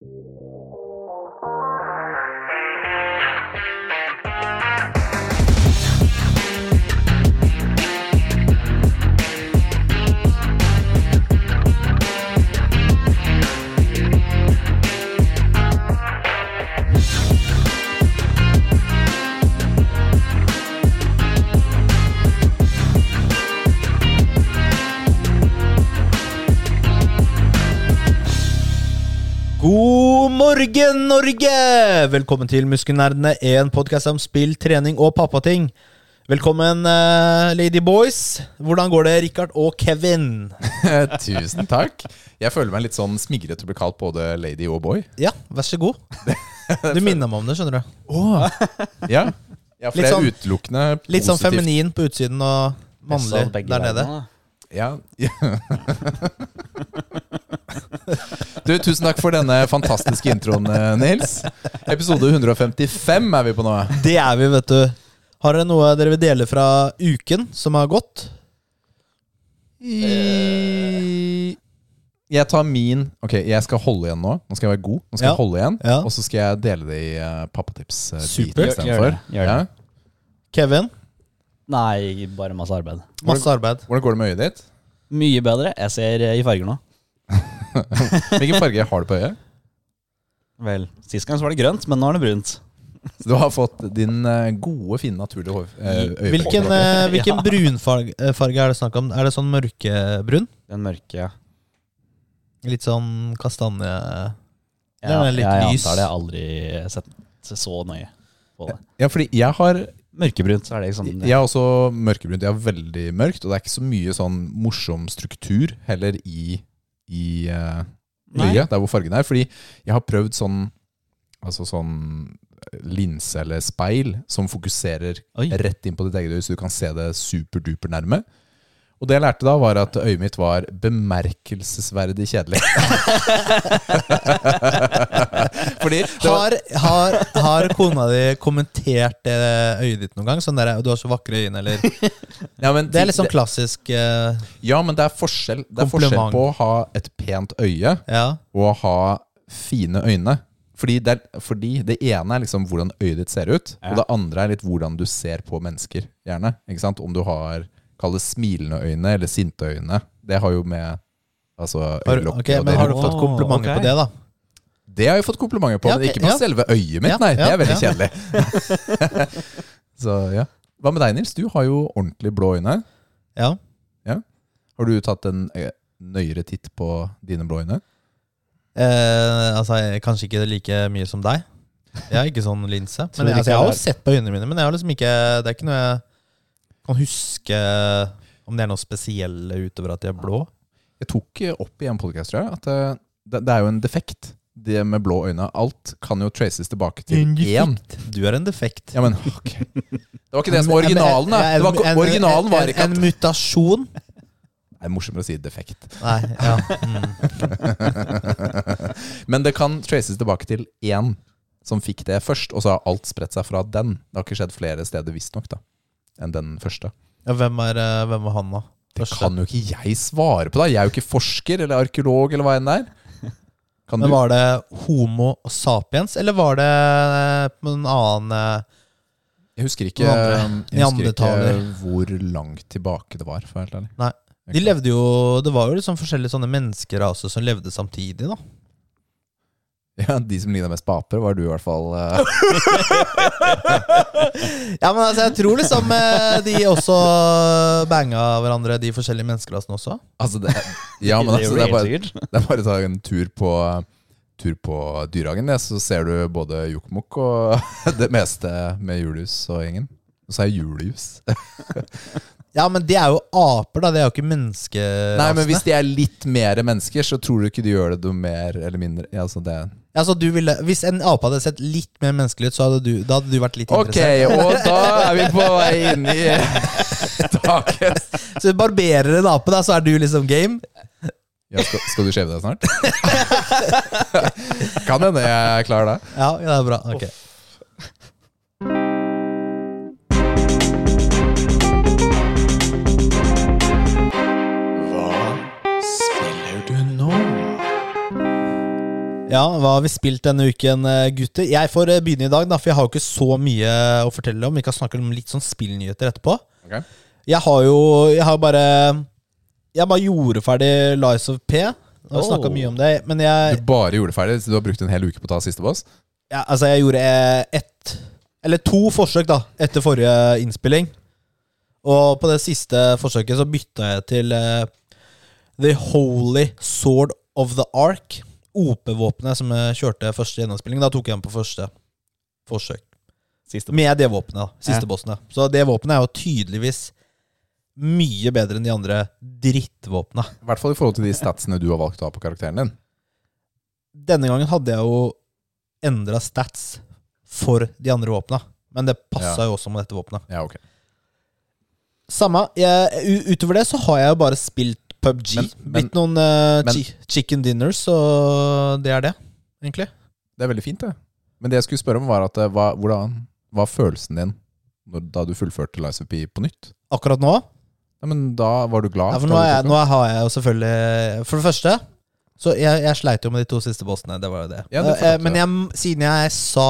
God morgen, Norge! Norge! Velkommen til Muskelnerdene, en podkast om spill, trening og pappating. Velkommen, uh, ladyboys. Hvordan går det, Richard og Kevin? Tusen takk. Jeg føler meg litt sånn smigret til å bli kalt både lady og boy. Ja, vær så god. Du minner meg om det, skjønner du. Ja, ja for Litt det er sånn- utelukkende Litt sånn feminin på utsiden og mannlig der nede. Ja. ja. Du, tusen takk for denne fantastiske introen, eh, Nils. Episode 155 er vi på nå. Det er vi, vet du. Har dere noe dere vil dele fra uken som har gått? I... Jeg tar min Ok, jeg skal holde igjen nå. Nå skal jeg være god. Nå skal Ja. jeg holde igjen Ja. Og så skal jeg dele det i uh, pappatips. Uh, Supert. Gjør- gjør det, gjør det. Kevin, Nei, bare masse arbeid. masse arbeid. Hvordan går det med øyet ditt? Mye bedre. Jeg ser eh, i farger nå. Hvilken farge har du på øyet? Vel, Sist gang så var det grønt, men nå er det brunt. Så du har fått din eh, gode, fine, naturlige hår, eh. Hvilken, eh, hvilken brunfarge farge er det snakk om? Er det sånn mørkebrun? Den mørke Litt sånn kastanje... Ja, Den er litt jeg lys. antar det. Jeg har aldri sett så nøye på det. Ja, fordi jeg har Mørkebrunt, så er det sånn Jeg har også mørkebrunt. Jeg har veldig mørkt, og det er ikke så mye sånn morsom struktur heller i, i uh, øyet, der hvor fargen er. Fordi jeg har prøvd sånn Altså sånn linse eller speil som fokuserer Oi. rett inn på ditt eget øye, så du kan se det superduper nærme. Og det jeg lærte da, var at øyet mitt var bemerkelsesverdig kjedelig. Fordi var, Har, har, har kona di kommentert det øyet ditt noen gang? Sånn der, 'Du har så vakre øyne', eller ja, men Det er litt sånn klassisk uh, Ja, men det er forskjell, det er forskjell på å ha et pent øye Ja. og å ha fine øyne. Fordi det, er, fordi det ene er liksom hvordan øyet ditt ser ut, Ja. og det andre er litt hvordan du ser på mennesker. gjerne, ikke sant? Om du har kall det smilende øyne eller sinte øyne. Det har jo med altså, Har, okay, men har du fått komplimenter okay. på det, da? Det har jeg fått komplimenter på, Ja, men ikke på ja. selve øyet mitt. Ja, Nei, det er veldig ja. kjedelig. Så ja. Hva med deg, Nils? Du har jo ordentlig blå øyne. Ja. Har du tatt en eh, nøyere titt på dine blå øyne? Eh, altså, kanskje ikke like mye som deg. Jeg har ikke sånn linse. Men jeg, altså, jeg har jo sett på øynene mine, men jeg har liksom ikke, det er ikke noe jeg kan huske om det er noe spesielle utover at de er blå. Jeg tok opp i en podcast, tror jeg, at eh, det, det er jo en defekt. Det med blå øyne. Alt kan jo traces tilbake til én. Du er en defekt. Ja, men ok. Det var ikke det som var originalen, da. Det var, en- originalen var ikke at en mutasjon. Det er morsommere å si defekt. Nei, ja. Mm. Men det kan traces tilbake til én som fikk det først, og så har alt spredt seg fra den. Det har ikke skjedd flere steder, visstnok, enn den første. ja hvem, er, eh, hvem var han, da? Det kan jo ikke jeg svare på, da. Jeg er jo ikke forsker eller arkeolog eller hva enn det er. Kan Men du? Var det Homo sapiens, eller var det eh, en annen eh, Jeg husker ikke, jeg husker ikke hvor langt tilbake det var. For å være helt ærlig. Nei. De levde jo Det var jo liksom forskjellige sånne menneskeraser som levde samtidig, da. Ja, De som ligner mest på aper, var du i hvert fall. Uh. Ja, men altså, jeg tror liksom eh, de også banga hverandre, de forskjellige menneskelassene også. altså det, ja, men altså, det, er bare, det er bare å ta en tur på, tur på Dyrehagen, så ser du både Jokkmokk og det meste med Julius og gjengen. Og så er Julius. Ja, men de er jo aper, da. De er jo ikke menneskerasene. Nei, men hvis de er litt mer mennesker, så tror du ikke de gjør det noe mer eller mindre. Ja, altså det. Altså, du ville, hvis en ape hadde sett litt mer menneskelig ut, så hadde du, da hadde du vært litt Ok, interessert. og da er vi på vei inn i dagens Så du barberer en ape, da, så er du liksom game. ja, skal, skal du shave deg snart? kan hende jeg er klar da. Ja, ja, det er bra. Ok. Ja, hva har vi spilt denne uken, eh, gutter? Jeg får eh, begynne i dag, da, for jeg har jo ikke så mye å fortelle om. Vi kan snakke om litt sånn spillnyheter etterpå. Okay. Jeg har jo Jeg har bare Jeg bare gjorde ferdig Lies of P. Jeg har snakka mye om det, men jeg Du bare gjorde ferdig, så du har brukt en hel uke på å ta siste boss? ja, Altså, jeg gjorde eh, ett Eller to forsøk, da, etter forrige innspilling. Og på det siste forsøket så bytta jeg til uh, The Holy Sword of the Ark. OP-våpenet som jeg kjørte første gjennomspilling. Da tok jeg den på første forsøk. Med det våpenet. Siste Ja. bossen. ja. Så det våpenet er jo tydeligvis mye bedre enn de andre drittvåpna. I hvert fall i forhold til de statsene du har valgt å ha på karakteren din. Denne gangen hadde jeg jo endra stats for de andre våpna, Men det passa Ja. jo også med dette våpenet. Ja, okay. Samme. Jeg, utover det så har jeg jo bare spilt PubG. Men- men- Blitt noen uh, men- chicken dinners, og det er det, egentlig. Det er veldig fint, det. Men det jeg skulle spørre om, var at eh, hva, hvordan var følelsen din når, da du fullførte Lies of P på nytt? Akkurat nå Ja, men da var du glad? ja, for nå, er jeg, nå har jeg jo selvfølgelig For det første Så jeg, jeg sleit jo med de to siste bossene. Det var jo det. Ja, det Eh, Men jeg, siden jeg sa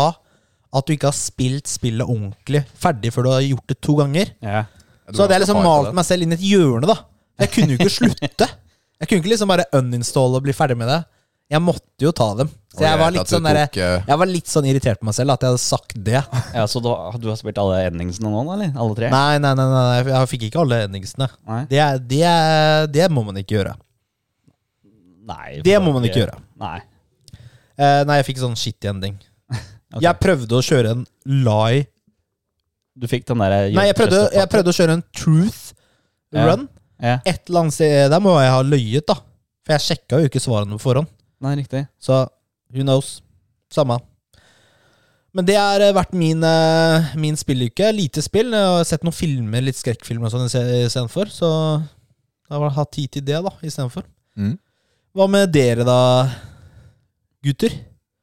at du ikke har spilt spillet ordentlig ferdig før du har gjort det to ganger, Ja. Ja, så hadde jeg liksom malt meg selv inn i et hjørne, da. Jeg kunne jo ikke slutte. Jeg kunne ikke liksom bare uninstalle og bli ferdig med det. Jeg måtte jo ta dem. Så jeg var litt sånn der, eh, Jeg var litt sånn irritert på meg selv at jeg hadde sagt det. ja, Så du, har- du har spilt alle endingsene nå, eller? Alle tre? Nei, nei, nei, nei jeg fikk ikke alle endingsene. Det, det, det må man ikke gjøre. Nei, Det må man ikke gjøre. Nei. Eh, nei, jeg fikk sånn shitty ending. okay. Jeg prøvde å kjøre en lie Du fikk den derre Nei, jeg prøvde, jeg prøvde å kjøre en truth Ja. run. Ja. Et eller annet sted der må jeg ha løyet, da. For jeg sjekka jo ikke svarene på forhånd. Nei, riktig. Så who knows? Samme. Men det har eh, vært min, eh, min spilluke. Lite spill. Jeg har sett noen filmer, litt skrekkfilmer og sånn istedenfor. Så jeg har hatt tid til det, da, istedenfor. Mm. Hva med dere, da, gutter?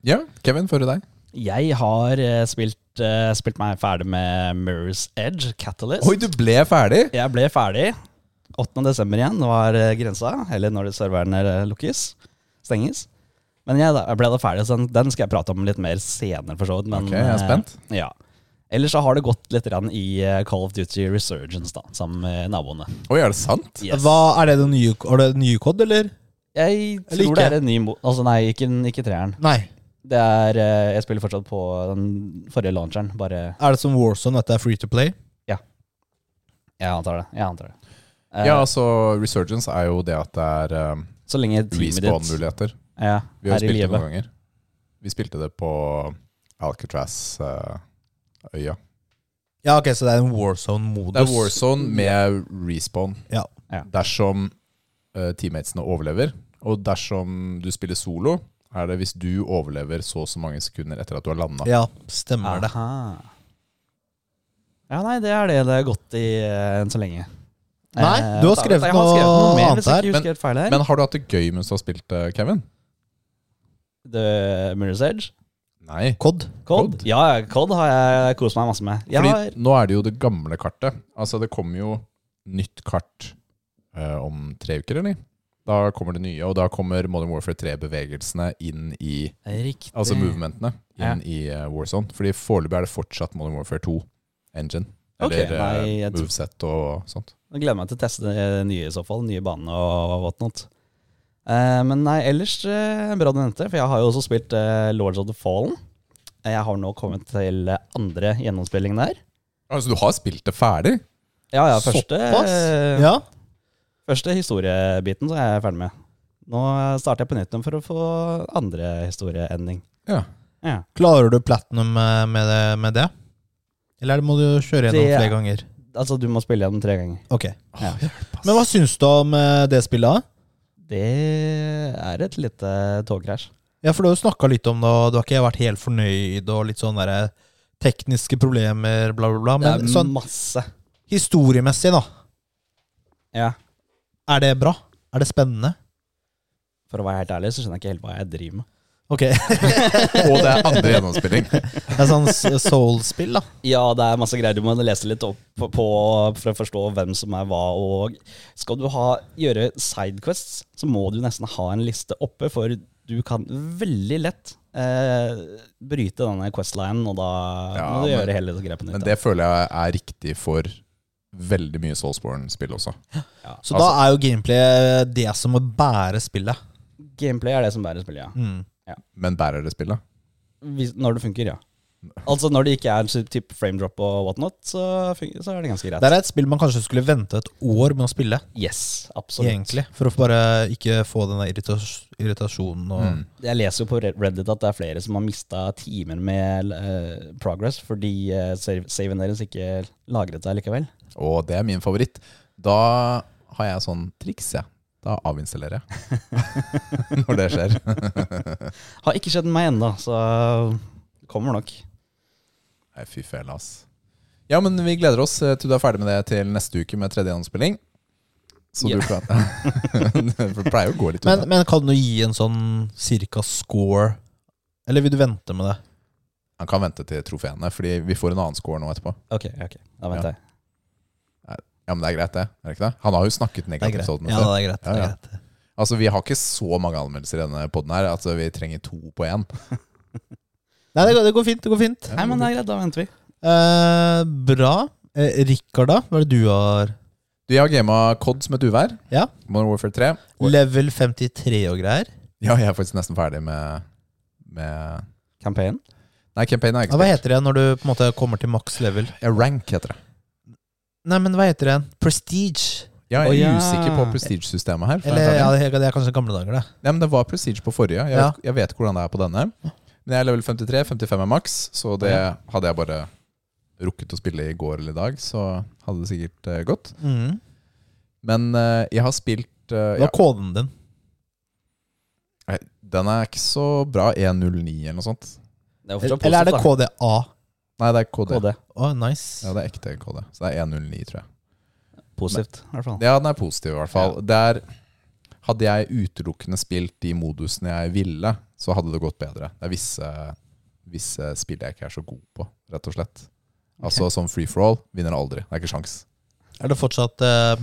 Ja, Kevin, før deg. Jeg har eh, spilt, spilt meg ferdig med Mirror's Edge, Catalyst. Oi, du ble ferdig! Jeg ble ferdig. 8. desember igjen var eh, grensa, eller når det serverne eh, lukkes. Stenges. Men jeg, jeg ble da ferdig, så den, den skal jeg prate om litt mer senere, for så vidt. Men, Ok, jeg er eh, spent. Ja. Ellers så har det gått litt i eh, Call of Duty Resurgence, da, sammen med naboene. Oi, er det sant? Yes. Hva, er det det nye, er det nye kod, eller? Jeg tror eller det er en ny. Altså nei, ikke, ikke treeren. Nei. Det er eh, Jeg spiller fortsatt på den forrige launcheren, bare Er det som Warzone, at det er free to play? Ja. Jeg antar det. Jeg antar det. Eh, Ja, altså, Resurgence er jo det at det er um, så lenge teamet ditt respawn-muligheter. ja, Vi har jo spilt det noen ganger. Vi spilte det på Alcatraz-øya. Ja, ok, så det er en Warzone-modus. det er Warzone med respawn. Ja. Ja. Dersom uh, teammatesene overlever, og dersom du spiller solo, er det hvis du overlever så og så mange sekunder etter at du har landa. Ja, stemmer det. Ja, nei, det er det det har gått i uh, enn så lenge. Nei, Eh, du har skrevet noe, har skrevet noe mer, annet her. Men, feil her. Men har du hatt det gøy mens du har spilt, eh, Kevin? The Mirror's Edge? Nei. Cod. Cod? Ja, Cod har jeg kost meg masse med. Jeg Fordi har, nå er det jo det gamle kartet. Altså, det kommer jo nytt kart uh, om tre uker, eller? Da kommer det nye, og da kommer Modern Warfare 3-bevegelsene inn i Riktig. Altså movementene inn Ja. i uh, Warzone. Fordi foreløpig er det fortsatt Modern Warfare 2-engine. Eller Eller nei, jeg moveset og sånt. Jeg gleder meg til å teste det nye i så fall. Nye baner og whatnot. Eh, men nei, ellers eh, bra du nevnte, for jeg har jo også spilt eh, Lords of the Fallen. Eh, Jeg har nå kommet til andre gjennomspilling der. Altså, du har spilt det ferdig? Ja, ja, første, eh, Ja. første historiebiten så er jeg ferdig med. Nå starter jeg på nytt for å få andre historieending. Ja. Ja. Klarer du platinum eh, med det, med det? Eller må du kjøre gjennom Det- flere ganger? Altså, du må spille gjennom tre ganger. Ok. Ja. Men hva syns du om eh, det spillet? da? Det er et lite togkrasj. Ja, for du har jo snakka litt om det, og du har ikke vært helt fornøyd, og litt sånn derre tekniske problemer, bla, bla, bla. Det Men er sånn masse. historiemessig, da. Ja. Er det bra? Er det spennende? For å være helt ærlig så skjønner jeg ikke helt hva jeg driver med. Ok. Og det er andre gjennomspilling. Det er sånn soul-spill, da. Ja, det er masse greier. Du må lese litt opp på, på for å forstå hvem som er hva. Og skal du ha, gjøre sidequests, så må du nesten ha en liste oppe. For du kan veldig lett eh, bryte denne Quest-linen, og da Ja, må du men- gjøre hele grepet Men nytt. det føler jeg er riktig for veldig mye Soulsborne-spill også. Så da er jo gameplay det som må bære spillet. Gameplay er det som bærer spillet, ja. Mm. Men bærer det spillet? Hvis, når det funker, ja. Altså Når det ikke er type frame drop og whatnot, så, så er det ganske greit. Det er et spill man kanskje skulle vente et år med å spille, Yes, absolutt. egentlig. For å bare ikke få den irritas irritasjonen Mm. Jeg leser jo på Reddit at det er flere som har mista timer med uh, progress fordi uh, saven deres ikke lagret seg likevel. Og det er min favoritt. Da har jeg sånn triks, jeg. Da avinstallerer jeg. Når det skjer. Har ikke skjedd med meg ennå, så det kommer nok. Nei, fy fela, ass. Ja, men vi gleder oss eh, til du er ferdig med det til neste uke med tredje gjennomspilling. Så yeah. du kan For det pleier jo å gå litt men, men kan du gi en sånn cirka score? Eller vil du vente med det? Han kan vente til trofeene, fordi vi får en annen score nå etterpå. Ok, ok, da venter jeg. Ja, men det er greit, det. Er det ikke det? Han har jo snakket negativt om den Ja, det er greit. Det Ja, er ja. greit. Altså, Vi har ikke så mange anmeldelser i denne poden her. Altså, Vi trenger to på én. Nei, det går, det går fint. Det går fint. Nei, men det er greit, da venter vi. Eh, bra. Eh, Rikard, da? Hva er det du har? Du, Jeg har gama COD som et uvær. Ja. Modern Warfare 3. Oi. Level 53 og greier? Ja, jeg er faktisk nesten ferdig med, med Campaign? Nei, campaign er Ja, ikke hva heter det når du på en måte kommer til maks level? Ja, rank heter det. Nei, men hva heter det? Prestige? Ja, jeg er Å, ja. usikker på prestige-systemet her. for Eller ja, det det er kanskje gamle dager, det. Nei, men Det var prestige på forrige. Jeg, Ja. vet, jeg vet hvordan det er på denne. Men jeg er level 53. 55 er maks, så det hadde jeg bare rukket å spille i går eller i dag, så hadde det sikkert eh, gått. Mhm. Men eh, jeg har spilt eh, Hva ja, er koden din? Den er ikke så bra. 109 eller noe sånt. Det er jo fortsatt Eller er det positivt, KDA? Nei, det er KD. KD. Å, nice. Ja, det er ekte KD. Så det er 109, tror jeg. Positivt, i hvert fall. Ja, den er positiv i hvert fall. Der hadde jeg utelukkende spilt de modusene jeg ville, så hadde det gått bedre. Det er visse, visse spill jeg ikke er så god på, rett og slett. Altså som free for all vinner aldri. Det er ikke sjans. Er det fortsatt eh,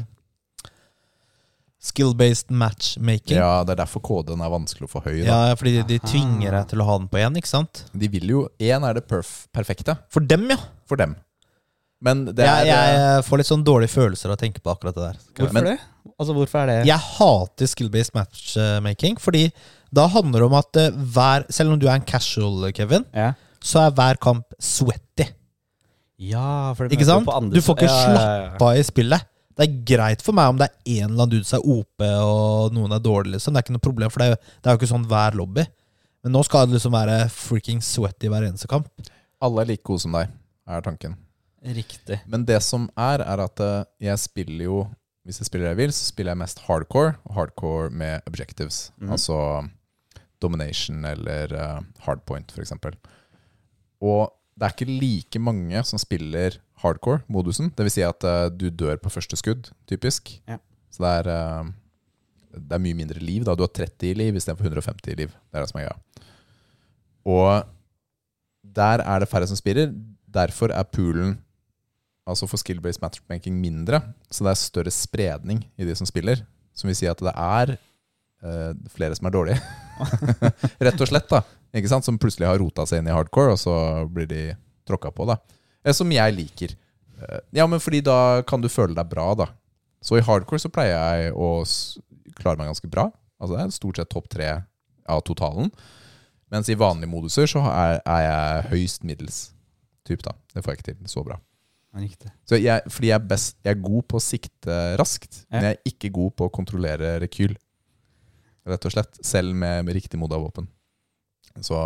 skill-based matchmaking? Ja, Det er derfor KD-en er vanskelig å få høy. Ja, fordi de, de tvinger deg til å ha den på én, ikke sant? De vil jo Én er det perf perfekte For dem, ja. for dem. Men det er jeg, jeg får litt sånn dårlige følelser av å tenke på akkurat det der. Hvorfor Men- det? Altså, hvorfor er det Jeg hater skill-based matchmaking, fordi da handler det om at eh, hver Selv om du er en casual, Kevin, Ja, så er hver kamp sweaty. ja for det Ikke sant? på andre- Du får ikke Ja, ja, ja. slappa av i spillet. Det er greit for meg om det er en eller annen dude som er OP og noen er dårlig, liksom. Det er ikke noe problem, for det er, jo- det er jo ikke sånn hver lobby. Men nå skal det liksom være freaking sweaty hver eneste kamp. Alle er like gode som deg, er tanken. Riktig. Men det som er, er at eh, jeg spiller jo Hvis jeg spiller det jeg vil, så spiller jeg mest hardcore. Og hardcore med objectives. Mm. Altså domination eller uh, hardpoint, f.eks. Og det er ikke like mange som spiller hardcore-modusen. Vil si at uh, du dør på første skudd, typisk. Ja. Så det er, uh, det er mye mindre liv. da Du har 30 i liv istedenfor 150 liv. Det er det som er greia. Og der er det færre som spiller. Derfor er poolen altså for skill-based matchmaking mindre. Så det er større spredning i de som spiller. Som vil si at det er uh, flere som er dårlige. Rett og slett, da. Ikke sant? Som plutselig har rota seg inn i hardcore, og så blir de tråkka på. da Eh, Som jeg liker. Eh, ja, men fordi da kan du føle deg bra, da. Så i hardcore så pleier jeg å klare meg ganske bra. Altså det er stort sett topp tre av totalen. Mens i vanlige moduser så er, er jeg høyst middels typ, da. Det får jeg ikke til så bra. Så jeg, fordi jeg er, best, jeg er god på å sikte raskt, Ja. men jeg er ikke god på å kontrollere rekyl. Rett og slett. Selv med, med riktig mod av våpen. Så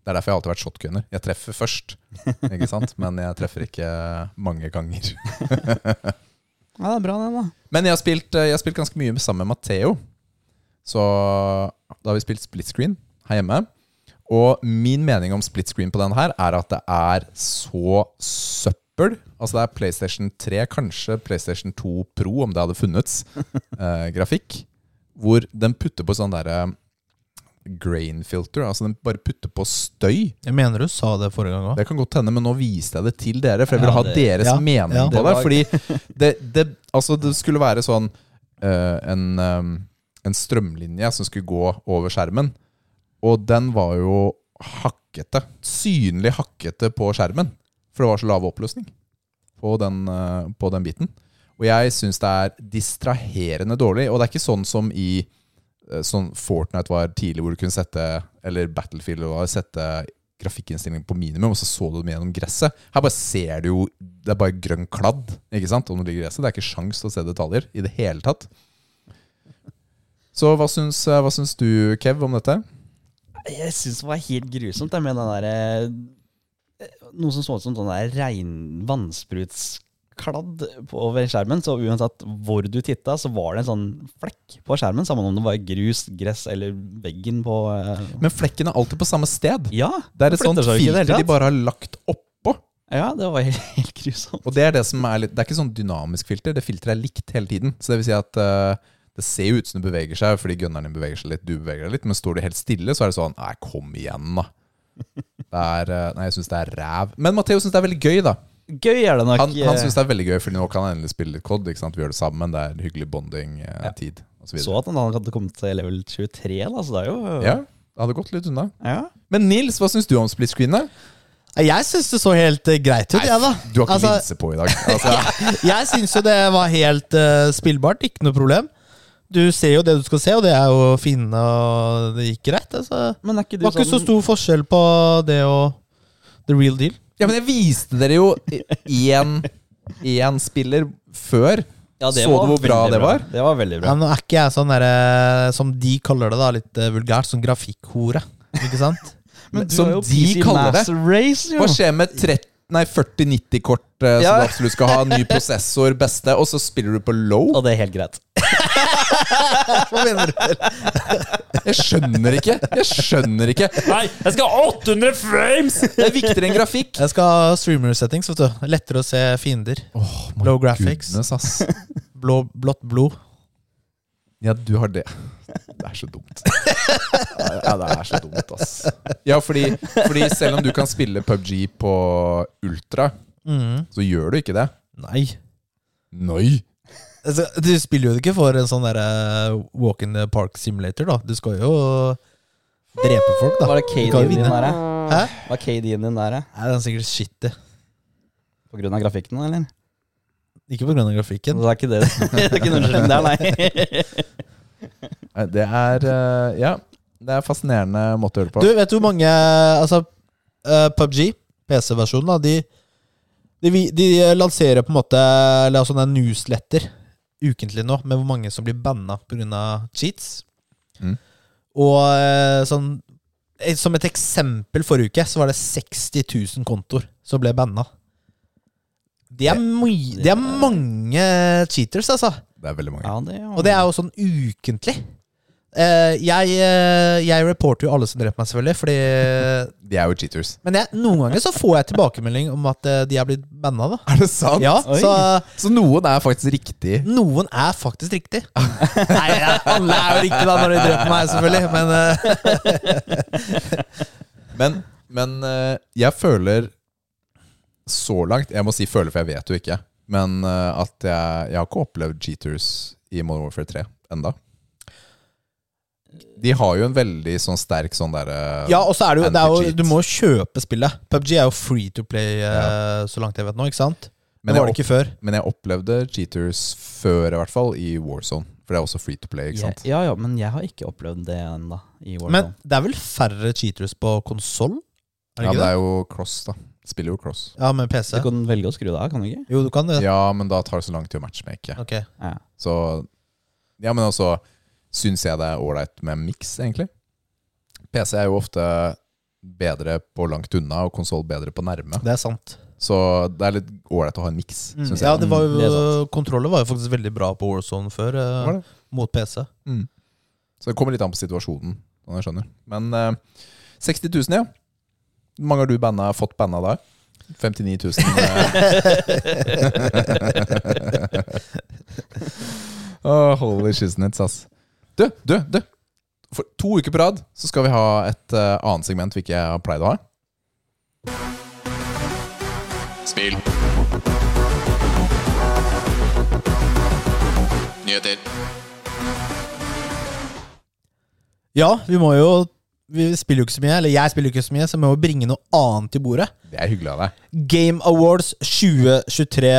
det er derfor jeg alltid har vært shotgunner. Jeg treffer først, ikke sant? men jeg treffer ikke mange ganger. Ja, det er bra, det, da. Men jeg har spilt, jeg har spilt ganske mye sammen med Matheo. Så da har vi spilt split screen her hjemme. Og min mening om split screen på den her er at det er så søppel. Altså det er PlayStation 3, kanskje PlayStation 2 Pro, om det hadde funnets, eh, grafikk. Hvor den putter på sånn derre grain filter. Altså den bare putter på støy. Jeg mener du sa det forrige gang òg. Det kan godt hende, men nå viste jeg det til dere, for jeg ville Ja, ha det- deres ja, mening ja. på Det var- Fordi det, det, altså det skulle være sånn uh, en, um, en strømlinje som skulle gå over skjermen. Og den var jo hakkete. Synlig hakkete på skjermen. For det var så lav oppløsning på den, uh, på den biten. Og jeg syns det er distraherende dårlig. Og det er ikke sånn som i sånn Fortnite var tidlig, hvor du kunne sette Eller Battlefield var sette grafikkinnstillingen på minimum, og så så du dem gjennom gresset. Her bare ser du jo Det er bare grønn kladd ikke sant, om du ligger i gresset. Det er ikke sjans til å se detaljer i det hele tatt. Så hva syns, eh, hva syns du, Kev, om dette? Jeg syns det var helt grusomt, det med den derre Noe som så ut som sånn der regn på- over skjermen. Så uansett hvor du titta, så var det en sånn flekk på skjermen. Samme om det var grus, gress eller veggen på eh, Men flekken er alltid på samme sted. Ja, Det er et sånt filter de bare har lagt oppå. ja, det var helt, helt grusomt. Og det er det som er litt Det er ikke sånn dynamisk filter. Det filteret er likt hele tiden. Så det vil si at eh, det ser jo ut som det beveger seg fordi gunneren din beveger seg litt, du beveger deg litt, men står du helt stille, så er det sånn Nei, kom igjen, da. Det er, eh, nei, jeg syns det er ræv. Men Matheo syns det er veldig gøy, da. Gøy er det nok. Han, han eh, syns det er veldig gøy, for nå kan han endelig spille litt COD. Ikke sant? Vi gjør det sammen. Det er en hyggelig bonding-tid. så så, at han hadde kommet til level 23, da, så det er jo Ja, det hadde gått litt unna. ja. Men Nils, hva syns du om split screen? Jeg syns det så helt eh, greit ut, jeg, ja, da. Du har ikke Altså, linse på i dag. Altså, Jeg syns jo det var helt uh, spillbart, ikke noe problem. Du ser jo det du skal se, og det er jo finne, og det gikk greit. Altså. Men er ikke Det var ikke så sånn stor forskjell på det og the real deal. Ja, men jeg viste dere jo én én spiller før. Ja, det Så var du hvor bra det var? Det var veldig bra. Ja, nå er ikke jeg sånn derre som de kaller det, da, litt eh, vulgært, sånn grafikkhore. Ikke sant? Men du som er jo de PC kaller det. Race, jo. Hva skjer med 30 Nei, 4090-kort eh, som Ja. du absolutt skal ha? Ny prosessor, beste, og så spiller du på low? Og det er helt greit. Hva mener du? Jeg skjønner ikke! Jeg skjønner ikke Nei, jeg skal ha 800 frames! Det er viktigere enn grafikk. Jeg skal ha streamer settings, vet du. Lettere å se fiender. Low graphics. Goodness, ass. Blå, blått blod. Ja, du har det. Det er så dumt. Ja, det er så dumt, ass. Ja, fordi, fordi selv om du kan spille PubG på ultra, Mm. så gjør du ikke det. Nei. Nei. Altså, du spiller jo ikke for en sånn derre walk in the park simulator, da. Du skal jo drepe folk, da. Var det Du kan jo KD-en din vinne. der? Hæ? Var KD-en din der? Nei, den er sikkert shitty. På grunn av grafikken, eller? Ikke på grunn av grafikken. Det er ikke det. det er ikke noe unnskyldning der, nei. Det er eh, Ja, det er fascinerende måte å gjøre det på. Du, vet du hvor mange Altså, uh, PubG, PC-versjonen, da, de, de, de lanserer på en måte Eller sånne newsletter ukentlig nå, med hvor mange som blir banna pga. cheats. Mm. Og eh, sånn eh, Som et eksempel forrige uke, så var det 60 000 kontoer som ble banna. Det er, det er mange cheaters, altså. Det er veldig mange. Ja, det, Og det er jo sånn ukentlig. Eh, jeg, uh, jeg reporter jo alle som dreper meg, selvfølgelig. Fordi, De er jo cheaters. men jeg, noen ganger så får jeg tilbakemelding om at uh, de er blitt banna. da Er det sant? Ja, Så Så noen er faktisk riktig. noen er faktisk riktig. Nei, ja, alle er jo riktige da når de dreper meg, selvfølgelig. Men Men, men jeg føler så langt Jeg må si føler, for jeg vet jo ikke. Men at jeg, jeg har ikke opplevd cheaters i Modern Warfare 3 enda. De har jo en veldig sånn sterk sånn derre ja, og så er det jo, det er jo Du må kjøpe spillet. PubG er jo free to play, ja. så langt jeg vet nå. ikke sant? Men det jeg var det ikke før. Men jeg opplevde cheaters før, i hvert fall, i Warzone. For det er også free to play. ikke sant? Ja, ja, men jeg har ikke opplevd det ennå. Men det er vel færre cheaters på konsoll? Er Ja, det det? er jo cross, da. Spiller jo cross. Ja, med PC. Du kan velge å skru det av, kan du ikke? Jo, du kan det. Ja, men da tar det så lang tid å matchmake. Okay. Ja. Så Ja, men også syns jeg det er ålreit med miks, egentlig. PC er jo ofte bedre på langt unna, og konsoll bedre på nærme. Det er sant. Så det er litt ålreit å ha en miks, Mm. syns Ja, det var Mm, det er jo, kontroller var jo faktisk veldig bra på Warzone før, eh, Var det? mot PC. Mm. Så det kommer litt an på situasjonen, om jeg skjønner. Men eh, 60 000, ja. Hvor mange har du banna, fått banna da? 59 000. oh, holy shiznits, ass. Du, du, du. For to uker på rad så skal vi ha et uh, annet segment vi ikke har pleid å ha. Spill. Nyheter. Ja, vi må jo vi spiller jo ikke så mye, eller jeg spiller jo ikke så mye, så vi må bringe noe annet til bordet. Det er hyggelig av deg. Game Awards 2023.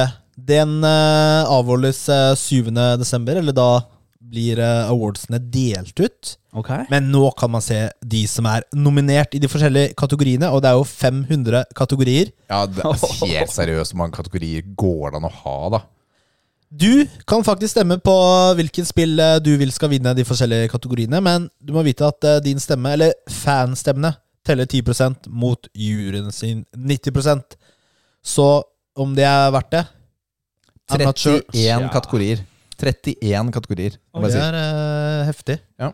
Den uh, avholdes uh, 7. desember, eller da blir eh, awardsene delt ut. Okay. Men nå kan man se de som er nominert i de forskjellige kategoriene, og det er jo 500 kategorier. Ja, det er Helt seriøst, hvor mange kategorier går det an å ha, da? Du kan faktisk stemme på hvilken spill eh, du vil skal vinne de forskjellige kategoriene, men du må vite at eh, din stemme, eller fanstemmene, teller 10% mot juryen sin 90% Så om det er verdt det I'm not sure. 31 Ja. kategorier. 31 kategorier. Og Det er uh, heftig. Ja.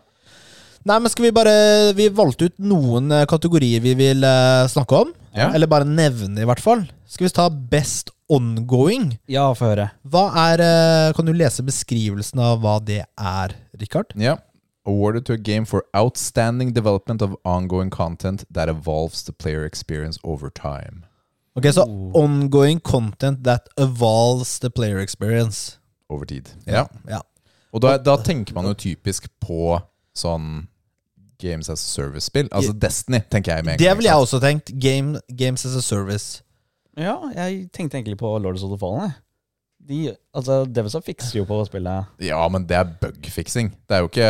Nei, men skal vi bare Vi valgte ut noen eh, kategorier vi vil uh, snakke om. Ja. Eller bare nevne, i hvert fall. Skal vi ta Best Ongoing? Ja, få høre. Hva er uh, Kan du lese beskrivelsen av hva det er, Richard? Ja. Awarded to a game for outstanding development of ongoing content that evolves the player experience over time. Ok, Så Oh. ongoing content that evolves the player experience. Over tid. Ja. ja. Og da, da tenker man jo typisk på sånn Games as a Service-spill. Altså Destiny, tenker jeg med en Det ville jeg også tenkt. Game, games as a service. Ja, jeg tenkte egentlig på Lords of the Fallen. jeg. De, altså, Devisa fikser jo på spillet. Ja, men det er bugfiksing. Det er jo ikke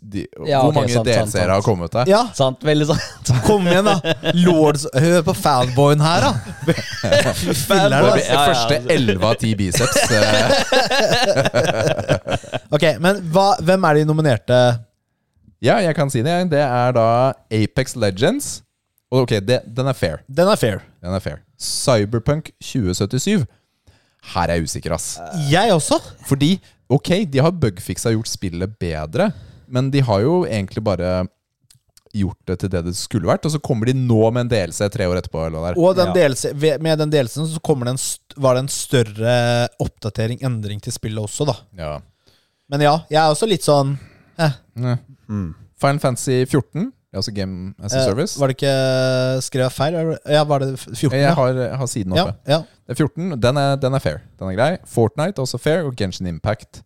de, Ja, Hvor okay, mange DLC-er har kommet der? Ja, Sant? Veldig sant. kom igjen, da! Lords Hør på fanboyen her, da! Fanboy. Første 11 av 10 biceps. eh, Ok, men hva, hvem er de nominerte? Ja, jeg kan si det. Det er da Apex Legends. Og ok, det, den er fair. Den er fair. Den er fair. Cyberpunk 2077. Her er jeg usikker, ass. Jeg også. Fordi, ok, de har bugfixa gjort spillet bedre, men de har jo egentlig bare gjort det til det det skulle vært, og så kommer de nå med en DLC tre år etterpå. Er. Og den Ja. DLC, med den delelsen så kommer det en, st- var det en større oppdatering, endring til spillet også, da. Ja. Men ja, jeg er også litt sånn eh, Ja. Final Fantasy 14, er også Game as a eh, Service. Var det ikke skrevet feil? Ja, var det 14? Jeg har, jeg har siden oppe. ja. ja. Det er 14, den er, den er fair. Den er grei. Fortnite også fair, og Genshin Impact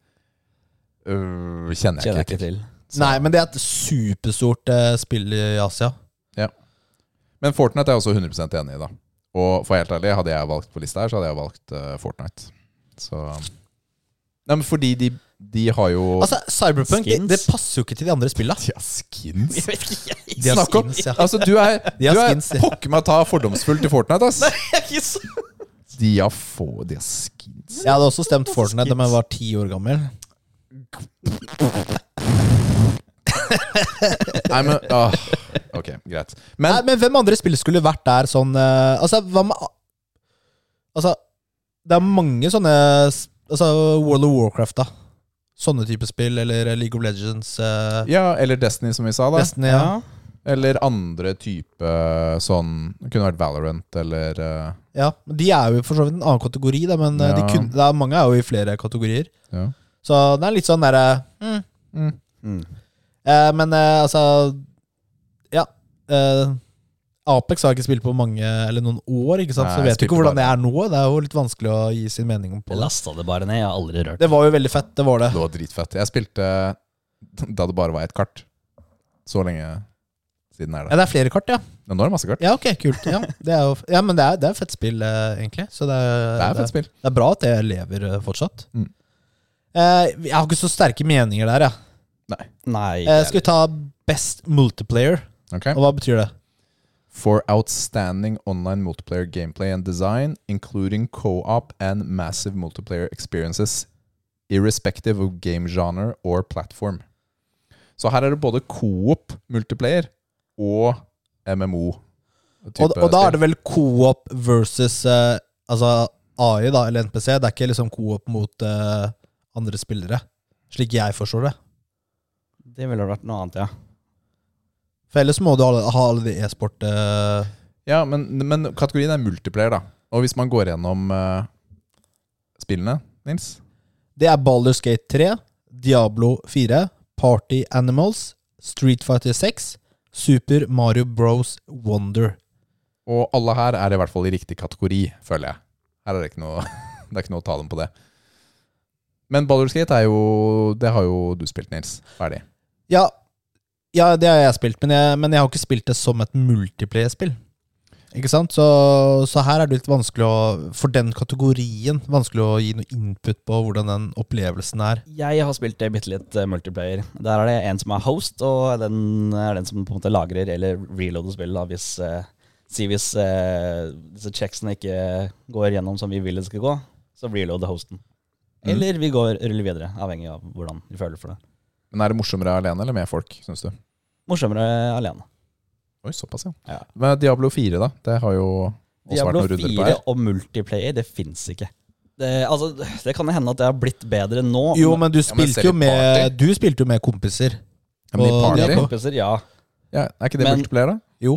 øh, kjenner jeg Kjenner jeg ikke til. Så- Nei, men det er et superstort eh, spill i Asia. Ja. Men Fortnite er jeg også 100 enig i, da. Og for helt ærlig, hadde jeg valgt på lista her, så hadde jeg valgt uh, Fortnite. Så Nei, men fordi de, de har jo Altså, Cyberpunk det, Skins? det passer jo ikke til de andre spilla. De har skins. Jeg vet ikke, jeg. De har Snakk skins, ja. Altså, du er, De har du er skins, ja. pokker meg ta fordomsfull til Fortnite, ass. Jeg er ikke så De har få De har skins. Jeg hadde også stemt Fortnite da jeg var ti år gammel. Nei, men åh, Ok, greit. Men Nei, men hvem andre spill skulle vært der sånn uh, Altså, hva med Altså, det er mange sånne Altså, World of Warcraft, da. Sånne type spill, eller League of Legends, eh, Ja, eller Destiny, som vi sa, da. Destiny, ja. Eller andre type sånn Det kunne vært Valorant eller eh, ja. De er jo for så vidt en annen kategori, da, men ja. de Ja. kun, er, mange er jo i flere kategorier. ja. Så det er litt sånn derre mm. Mm. Mm. eh, Men eh, altså Ja. Eh, Apex har ikke spilt på mange eller noen år, ikke sant? Nei, så jeg vet du ikke hvordan det er nå. Det er jo litt vanskelig å gi sin mening om på Jeg det. lasta det bare ned. Jeg har aldri rørt Det var jo veldig fett, det var det. Det var dritfett. Jeg spilte da det bare var ett kart. Så lenge siden er Ja, det. det er flere kart, ja. Men nå er det masse kart. Ja, ok, kult. Ja, det er jo, ja men det er, det er fett spill, eh, egentlig. Så det er, Det er fett spill. det er bra at det lever eh, fortsatt. Mm. Eh, jeg har ikke så sterke meninger der, jeg. Nei. Eh, skal vi ta Best Multiplayer? Ok. Og hva betyr det? For outstanding online multiplayer gameplay and design, including co-op and massive multiplayer experiences, irrespective of game genre or platform. Så her er det både co-op multiplayer og MMO. Og, og da er det vel co-op versus uh, altså AI, da, eller NPC. Det er ikke liksom co-op mot uh, andre spillere. Slik jeg forstår det. Det ville vært noe annet, ja. For ellers må du ha, alle de e-sport uh... Ja, men, men kategorien er multiplayer, da. Og hvis man går gjennom uh, spillene, Nils Det er Baldur's Gate 3, Diablo 4, Party Animals, Street Fighter 6, Super Mario Bros. Wonder. Og alle her er i hvert fall i riktig kategori, føler jeg. Her er det ikke noe Det er ikke noe å ta dem på det. Men Baldur's Gate er jo Det har jo du spilt, Nils. Ferdig. Ja, Ja, det har jeg spilt, men jeg, men jeg har ikke spilt det som et multiplayer-spill. Ikke sant? Så, så her er det litt vanskelig å For den kategorien vanskelig å gi noe input på hvordan den opplevelsen er. Jeg har spilt det bitte litt eh, multiplayer. Der er det en som er host, og den er den som på en måte lagrer eller reloader spillet. Hvis, eh, si hvis eh, disse checksene ikke går gjennom som vi vil det skal gå, så reloader hosten. Mm. Eller vi går ruller videre, avhengig av hvordan vi føler for det. Men er det morsommere alene eller med folk, syns du? Morsommere alene. Oi, såpass, ja. Ja. Men Diablo 4, da? Det har jo også vært noen runder på her. Diablo 4 og multiplayer, det fins ikke. Det, altså, det kan hende at det har blitt bedre nå. Jo, men du spilte, spilte men jo med? Du spilte jo med kompiser. Ja, men i og- ja, party? kompiser, ja. Ja, er ikke det Men- multiplayer, da? Jo.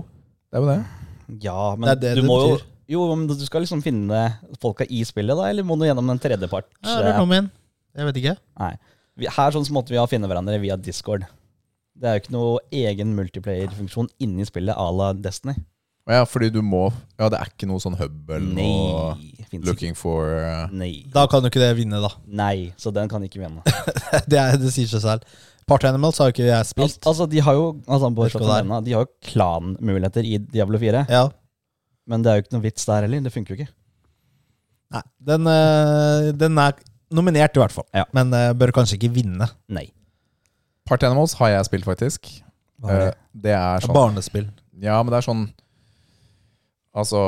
Det er jo det. ja, men Det er det du må jo. Jo, men du skal liksom finne folka i spillet, da, eller må du gjennom en tredjepart? Ja, det eller kom min Jeg vet ikke. Nei. Vi, her sånn så måtte vi ha finne hverandre via Discord. Det er jo ikke noe egen multiplayer-funksjon inni spillet à la Destiny. Ja, fordi du må Ja, det er ikke noe sånn hub eller noe Nei. Ikke. looking for uh, Nei. Da kan jo ikke det vinne, da. Nei, så den kan ikke vinne. Det, er, det sier seg selv. Part Animals har jo ikke jeg Al spilt. altså, de har jo altså, denne, De har jo klanmuligheter i Diablo 4, Ja. men det er jo ikke noe vits der heller. Det funker jo ikke. Nei, den, eh, den er nominert, i hvert fall. Ja. Men eh, bør kanskje ikke vinne. Nei. Party Animals har jeg spilt, faktisk. Hva er det? Eh, det er sånn Barnespill. Ja, men det er sånn Altså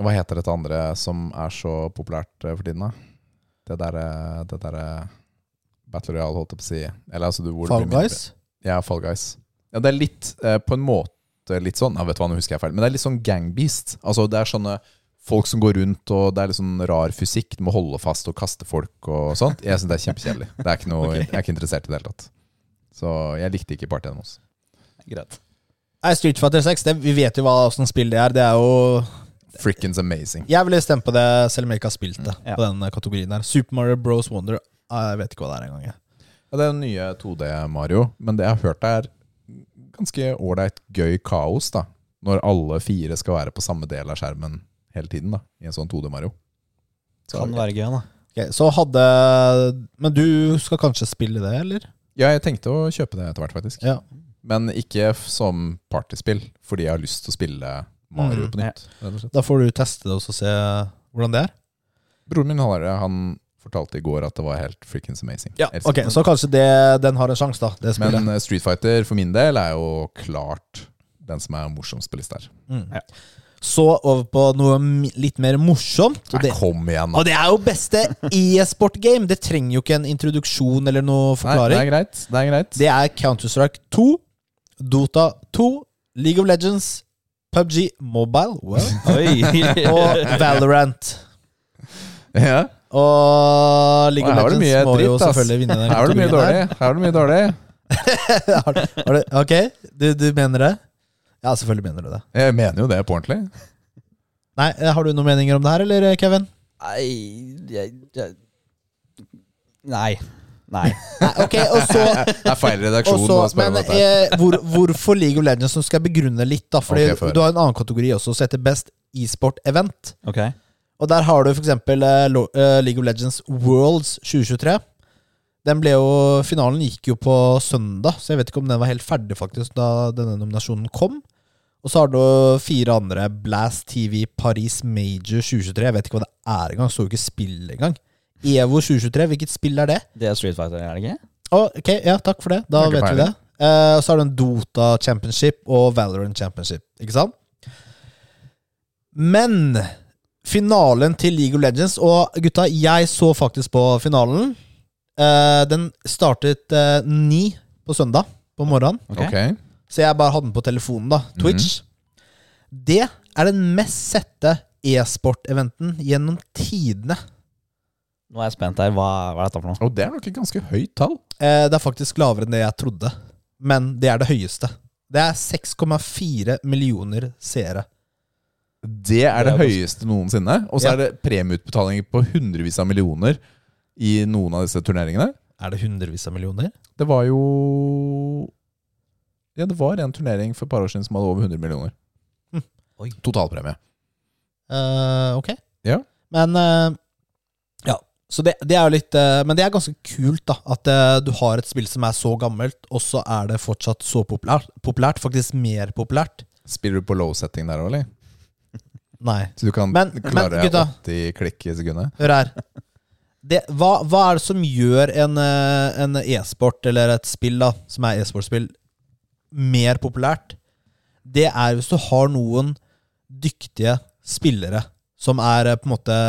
Hva heter dette andre som er så populært eh, for tiden, da? Det derre Det der, Battle Royale, holdt jeg på å si. Eller altså du hvor det Fall blir mindre- Guys. Ja, Fall Guys. Ja, det er litt eh, På en måte litt sånn Ja, vet du hva, nå husker jeg feil. Men det er litt sånn gangbeast. Altså det er sånne folk som går rundt, og det er litt sånn rar fysikk. Du må holde fast og kaste folk og sånt. Jeg syns det er kjempekjedelig. Det er ikke noe, Ok. Jeg er ikke interessert i det hele tatt. Så jeg likte ikke Party Animals. Greit. Nei, Street Fighter 6, det, vi vet jo hva åssen spill det er. Det er jo Frickens amazing. Jeg ville stemt på det, selv om jeg ikke har spilt det. Ja. På den eh, kategorien der Super Mario Bros. Wonder ah, Jeg vet ikke hva det er engang. Ja, det er den nye 2D-Mario, men det jeg har hørt er ganske ålreit gøy kaos, da. Når alle fire skal være på samme del av skjermen hele tiden, da. I en sånn 2D-Mario. Så- Kan være gøy, da. Okay, så hadde Men du skal kanskje spille det, eller? Ja, jeg tenkte å kjøpe det etter hvert, faktisk. Ja. Men ikke som partyspill, fordi jeg har lyst til å spille Mario Mm, på nytt. Ja. Da får du teste det og se hvordan det er. Broren min har det. Han fortalte i går at det var helt frikkens amazing. Ja, Ok. Så kanskje det, den har en sjanse, da. Det spillet. Men eh, Street Fighter for min del er jo klart den som er morsomst på lista her. Mm. Ja. Så over på noe litt mer morsomt. Og Nei, det, kom igjen, da. og det er jo beste e-sport-game! Det trenger jo ikke en introduksjon eller noe Nei, det forklaring. er greit. Det er greit. Det er Counter-Strike 2, Dota 2, League of Legends, PubG Mobile well, Oi. og Valorant. Ja. Og League of Legends må jo selvfølgelig vinne den Her var det mye dårlig. Her var det mye dårlig. Ok, du, du mener det? Ja, selvfølgelig mener du det. Jeg mener jo det på ordentlig. Nei, eh, Har du noen meninger om det her, eller Kevin? Nei jeg, jeg, Nei. Nei. Nei, ok, og så Det er feil redaksjon. Også, å spørre om men dette eh, hvor, hvorfor League of Legends? som skal jeg begrunne litt. da Fordi okay. Du har en annen kategori også som heter Best e-sport event. Ok. Og der har du f.eks. Uh, eh, League of Legends Worlds 2023. Den ble jo, Finalen gikk jo på søndag, så jeg vet ikke om den var helt ferdig faktisk da denne nominasjonen kom. Og så har du fire andre. Blast TV Paris Major 2023. Jeg vet ikke hva det er engang. Så jo ikke spill engang. EVO 2023, hvilket spill er det? Det er Street Fighter, er det ikke? Oh, ok, ja, takk for det. Da vet vi det. Eh, og så har du en Dota Championship og Valorant Championship. Ikke sant? Men finalen til League of Legends Og gutta, jeg så faktisk på finalen. Uh, den startet uh, ni på søndag på morgenen. Okay. Ok. Så jeg bare hadde den på telefonen, da. Twitch. Det er den mest sette e-sport-eventen gjennom tidene. Nå er jeg spent her. Hva, hva er dette for noe? Og det er nok et ganske høyt tall. Eh, det er faktisk lavere enn det jeg trodde. Men det er det høyeste. Det er 6,4 millioner seere. Det er det Det er høyeste noensinne. Og så Ja. er det premieutbetalinger på hundrevis av millioner i noen av disse turneringene. Er det hundrevis av millioner? Det var jo Ja, det var en turnering for et par år siden som hadde over 100 millioner. Hm. Oi. Totalpremie. Uh, ok. Ja. Men uh, ja. Så det, det er jo litt uh, Men det er ganske kult, da. At du har et spill som er så gammelt, og så er det fortsatt så populært. populært faktisk mer populært. Spiller du på low setting der òg, eller? Nei. Så du kan Men- men, klare gutta. 80 klikk i sekundet? Hør her. Det, hva, hva er det som gjør en, en e-sport, eller et spill da som er e-sportspill, mer populært? Det er hvis du har noen dyktige spillere som er eh, på en måte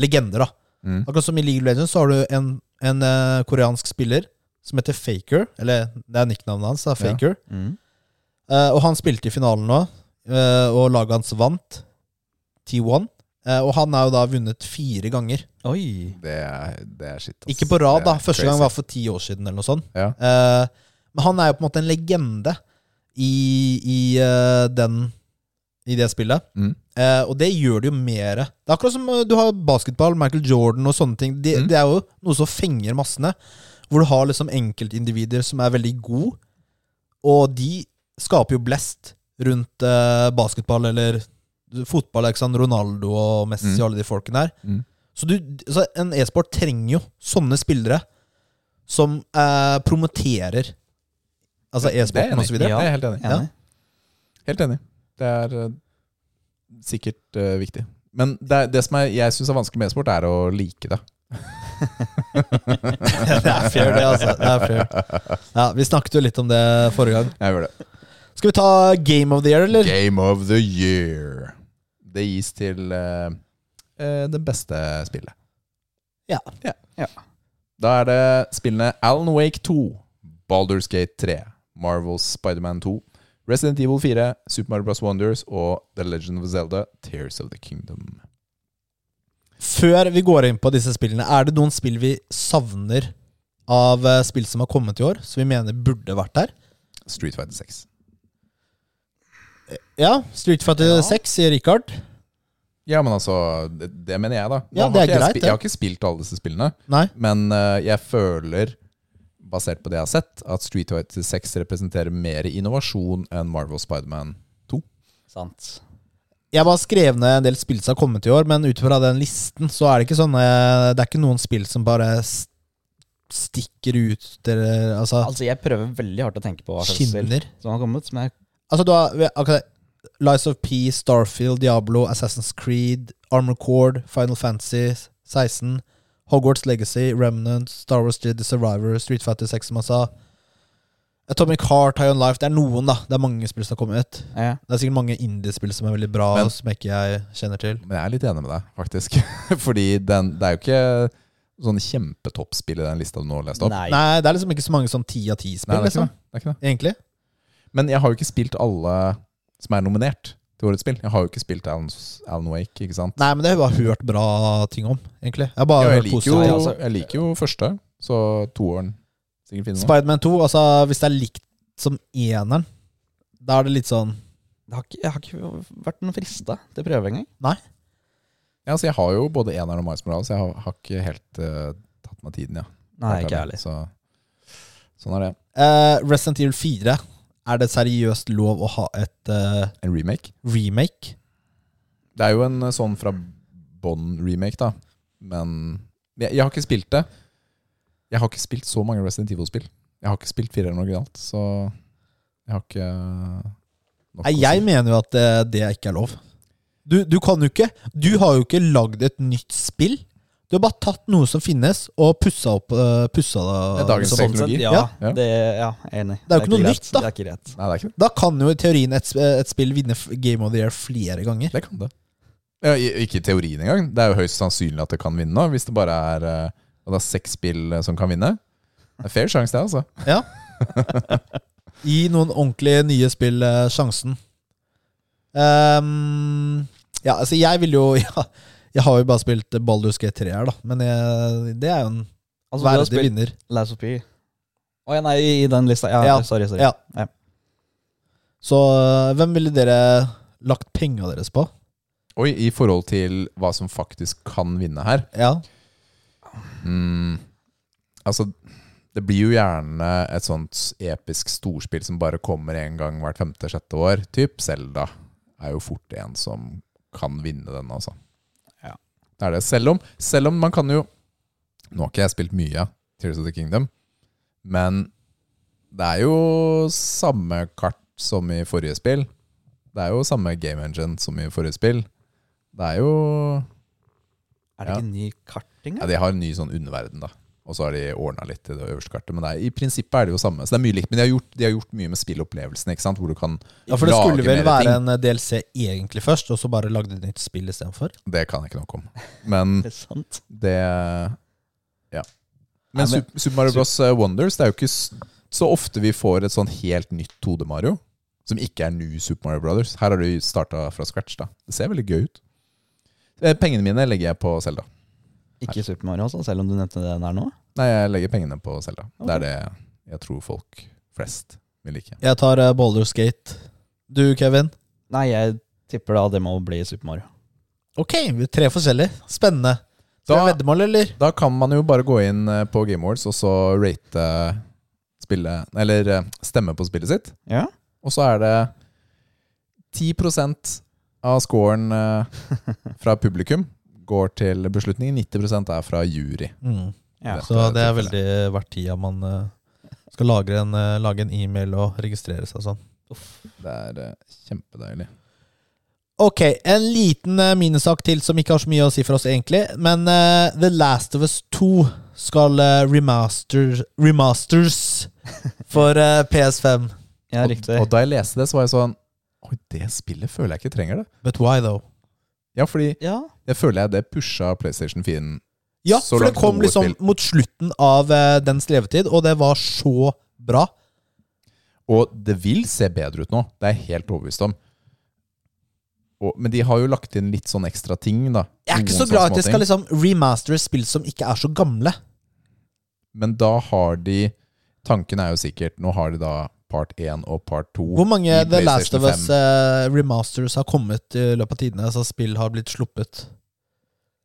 legender. da Mm. Akkurat som i League of Legends så har du en, en uh, koreansk spiller som heter Faker. Eller det er nicknavnet hans. da, Faker Mm. Uh, Og han spilte i finalen nå, uh, og laget hans vant. T1. Eh, og han er jo da vunnet fire ganger. Oi. Det er, det er shit. ass. Ikke på rad, da. Første crazy. gang var for ti år siden, eller noe sånt. Ja. Men han er jo på en måte en legende i, i, uh, den, i det spillet. Mm. Uh, og det gjør det jo mer. Det er akkurat som uh, du har basketball, Michael Jordan og sånne ting. Det, Mm. det er jo noe som fenger massene. Hvor du har liksom enkeltindivider som er veldig gode, og de skaper jo blest rundt uh, basketball eller fotball. Ikke sant? Ronaldo og Messi Mm. og alle de folkene der. Mm. Så du, så en e-sport trenger jo sånne spillere som promoterer Altså e-sporten osv.? Ja. Det er helt enig. Ja. Helt enig. Det er uh, sikkert uh, viktig. Men det, det som er, jeg syns er vanskelig med e-sport, er å like det. det er fair, det, altså. Det er fair. Ja, vi snakket jo litt om det forrige gang. Jeg gjør det. Skal vi ta Game of the Year, eller? Game of the year. Det gis til uh, det beste spillet. Ja. Da er det spillene Alan Wake 2, Baldur's Gate 3, Marvels Spiderman 2, Resident Evil 4, Super Mario Bros. Wonders og The Legend of Zelda, Tears of the Kingdom. Før vi går inn på disse spillene, er det noen spill vi savner av eh, spill som har kommet i år, som vi mener burde vært der? Street Fighter 6. Ja, Street Fighter Ja. 6, sier Richard. Ja, men altså, det, det mener jeg, da. Ja, det er jeg greit, spi- Jeg har ikke spilt alle disse spillene, Nei. men uh, jeg føler, basert på det jeg har sett, at Street Fighter 6 representerer mer innovasjon enn Marvel Spiderman 2. Sant. Jeg bare skrev ned en del spill som har kommet i år, men ut fra den listen så er det ikke sånn eh, Det er ikke noen spill som bare stikker ut eller, Altså, Altså, jeg prøver veldig hardt å tenke på hva slags spill som har kommet. Som er Altså, du har okay, Lies of P, Starfield, Diablo, Assassin's Creed, Armor Cord, Final Fantasy 16, Hogwarts Legacy, Remnant, Star Wars Jedi Survivor, Street Fighter 6, som han sa. Atomic Heart, High On Life. Det er noen, da. Det er mange spill som har kommet. ja. Det er sikkert mange indiespill som er veldig bra, Men- som ikke jeg kjenner til. Men jeg er litt enig med deg, faktisk. Fordi den, det er jo ikke sånn kjempetoppspill i den lista du nå leste opp. Nei. Nei, det er liksom ikke så mange sånn ti av ti-spill, liksom. det. det. Egentlig. Men jeg har jo ikke spilt alle som er nominert til årets spill. Jeg har jo ikke spilt Alan, Alan Wake, ikke sant? Nei, men det har jeg bare hørt bra ting om, egentlig. Jeg bare Ja, jeg, liker jo, altså- jeg liker jo første, så toeren sikkert finner noe. Spiderman 2, altså hvis det er likt som eneren, da er det litt sånn Jeg har ikke, jeg har ikke vært noen frista til prøve engang. Ja, altså, jeg har jo både eneren og Miles Morales, så jeg har, har ikke helt uh, tatt meg tiden, ja. Nei, ikke ærlig. Så, sånn er det. Eh, Resident Evil 4. Er det seriøst lov å ha et eh, En remake. remake? Det er jo en eh, sånn fra Bond-remake, da. Men jeg, jeg har ikke spilt det. Jeg har ikke spilt så mange Resident Evil-spill. Jeg har ikke spilt fireren originalt, så jeg har ikke nok Nei, å jeg si. mener jo at det, det ikke er lov. Du, du kan jo ikke Du har jo ikke lagd et nytt spill. Du har bare tatt noe som finnes, og pussa opp uh, pussa det. Det er dagens sånn. teknologi. Ja, Ja. Ja. Det, ja, enig. Det er jo ikke noe nytt, da. Det er ikke rett. Nei, det er ikke det. Da kan jo i teorien et, et spill vinne Game of the Year flere ganger. Det kan det. Ja, ikke i teorien engang. Det er jo høyst sannsynlig at det kan vinne, hvis det bare er, eh, og det er seks spill eh, som kan vinne. Det er fair sjanse, det, altså. Ja. Gi noen ordentlige nye spill eh, sjansen. Um, ja, altså jeg vil jo ja, Jeg har jo bare spilt Baldur's G3 her, da. Men jeg, det er jo en Altså, verdig spilt vinner. Last of P. Å ja, nei, i den lista. Ja, Ja. sorry. sorry. Ja. Ja. Så eh, hvem ville dere lagt penga deres på? Oi, i forhold til hva som faktisk kan vinne her. Ja. Mm, altså, det blir jo gjerne et sånt episk storspill som bare kommer en gang hvert femte-sjette år. Typ Zelda er jo fort en som kan vinne den, altså. Det er det. Selv om, selv om man kan jo Nå har ikke jeg spilt mye Tears of the Kingdom, men det er jo samme kart som i forrige spill. Det er jo samme game engine som i forrige spill. Det er jo Er det Ja. ikke ny karting? Ja, de har en ny sånn underverden, da. Og så har de ordna litt i det øverste kartet. Men det er, i prinsippet er det jo samme. Så det er mye likt. Men de har gjort, de har gjort mye med spillopplevelsen, ikke sant? hvor du kan Ja, For det skulle vel være ting. en eh, DLC egentlig først, og så bare lagde de et nytt spill istedenfor? Det kan jeg ikke noe om. Men Det er sant. det Ja. Men Nei, men- Super, Mario Bros. eh, Wonders Det er jo ikke så ofte vi får et sånn helt nytt 2D Mario. Som ikke er new Super Mario Brothers. Her har du starta fra scratch. da Det ser veldig gøy ut. Eh, Pengene mine legger jeg på Selda. Ikke Super Mario også, selv om du nevnte det der nå? Nei, jeg legger pengene på Selda. Det er det jeg tror folk flest vil like. Jeg tar uh, Boulders Gate. Du, Kevin? Nei, jeg tipper da det må bli Super Mario. Ok, vi tre forskjellige. Spennende. Skal Da- vi ha veddemål, eller? Da kan man jo bare gå inn eh, på Game Awards og så rate spillet Eller eh, stemme på spillet sitt. Ja. Og så er det 10% av scoren eh, fra publikum går til beslutningen. 90% er fra jury. Mm. ja. Det- Så det er veldig verdt tida man eh, skal lage en, eh, lage en e-mail og registrere seg sånn. Uff. Det er eh, kjempedeilig. Ok, en liten minussak til som ikke har så mye å si for oss, egentlig. Men uh, The Last of Us 2 skal remaster, remasters for uh, PS5. ja, Og, riktig. og da jeg leste det, så var jeg sånn Oi, det spillet føler jeg ikke trenger det. But why, though? Ja, fordi Ja. jeg føler jeg det pusha PlayStation 4 Ja, Så langt. Ja, for det kom liksom spill. mot slutten av uh, dens levetid, og det var så bra. Og det vil se bedre ut nå. Det er jeg helt overbevist om. Og, men de har jo lagt inn litt sånn ekstra ting, da. Jeg er ikke så glad at de skal liksom remastere spill som ikke er så gamle. Men da har de Tanken er jo sikkert Nå har de da part 1 og part 2. Hvor mange The Last of Us uh, remasters har kommet i løpet av tidene? Altså spill har blitt sluppet.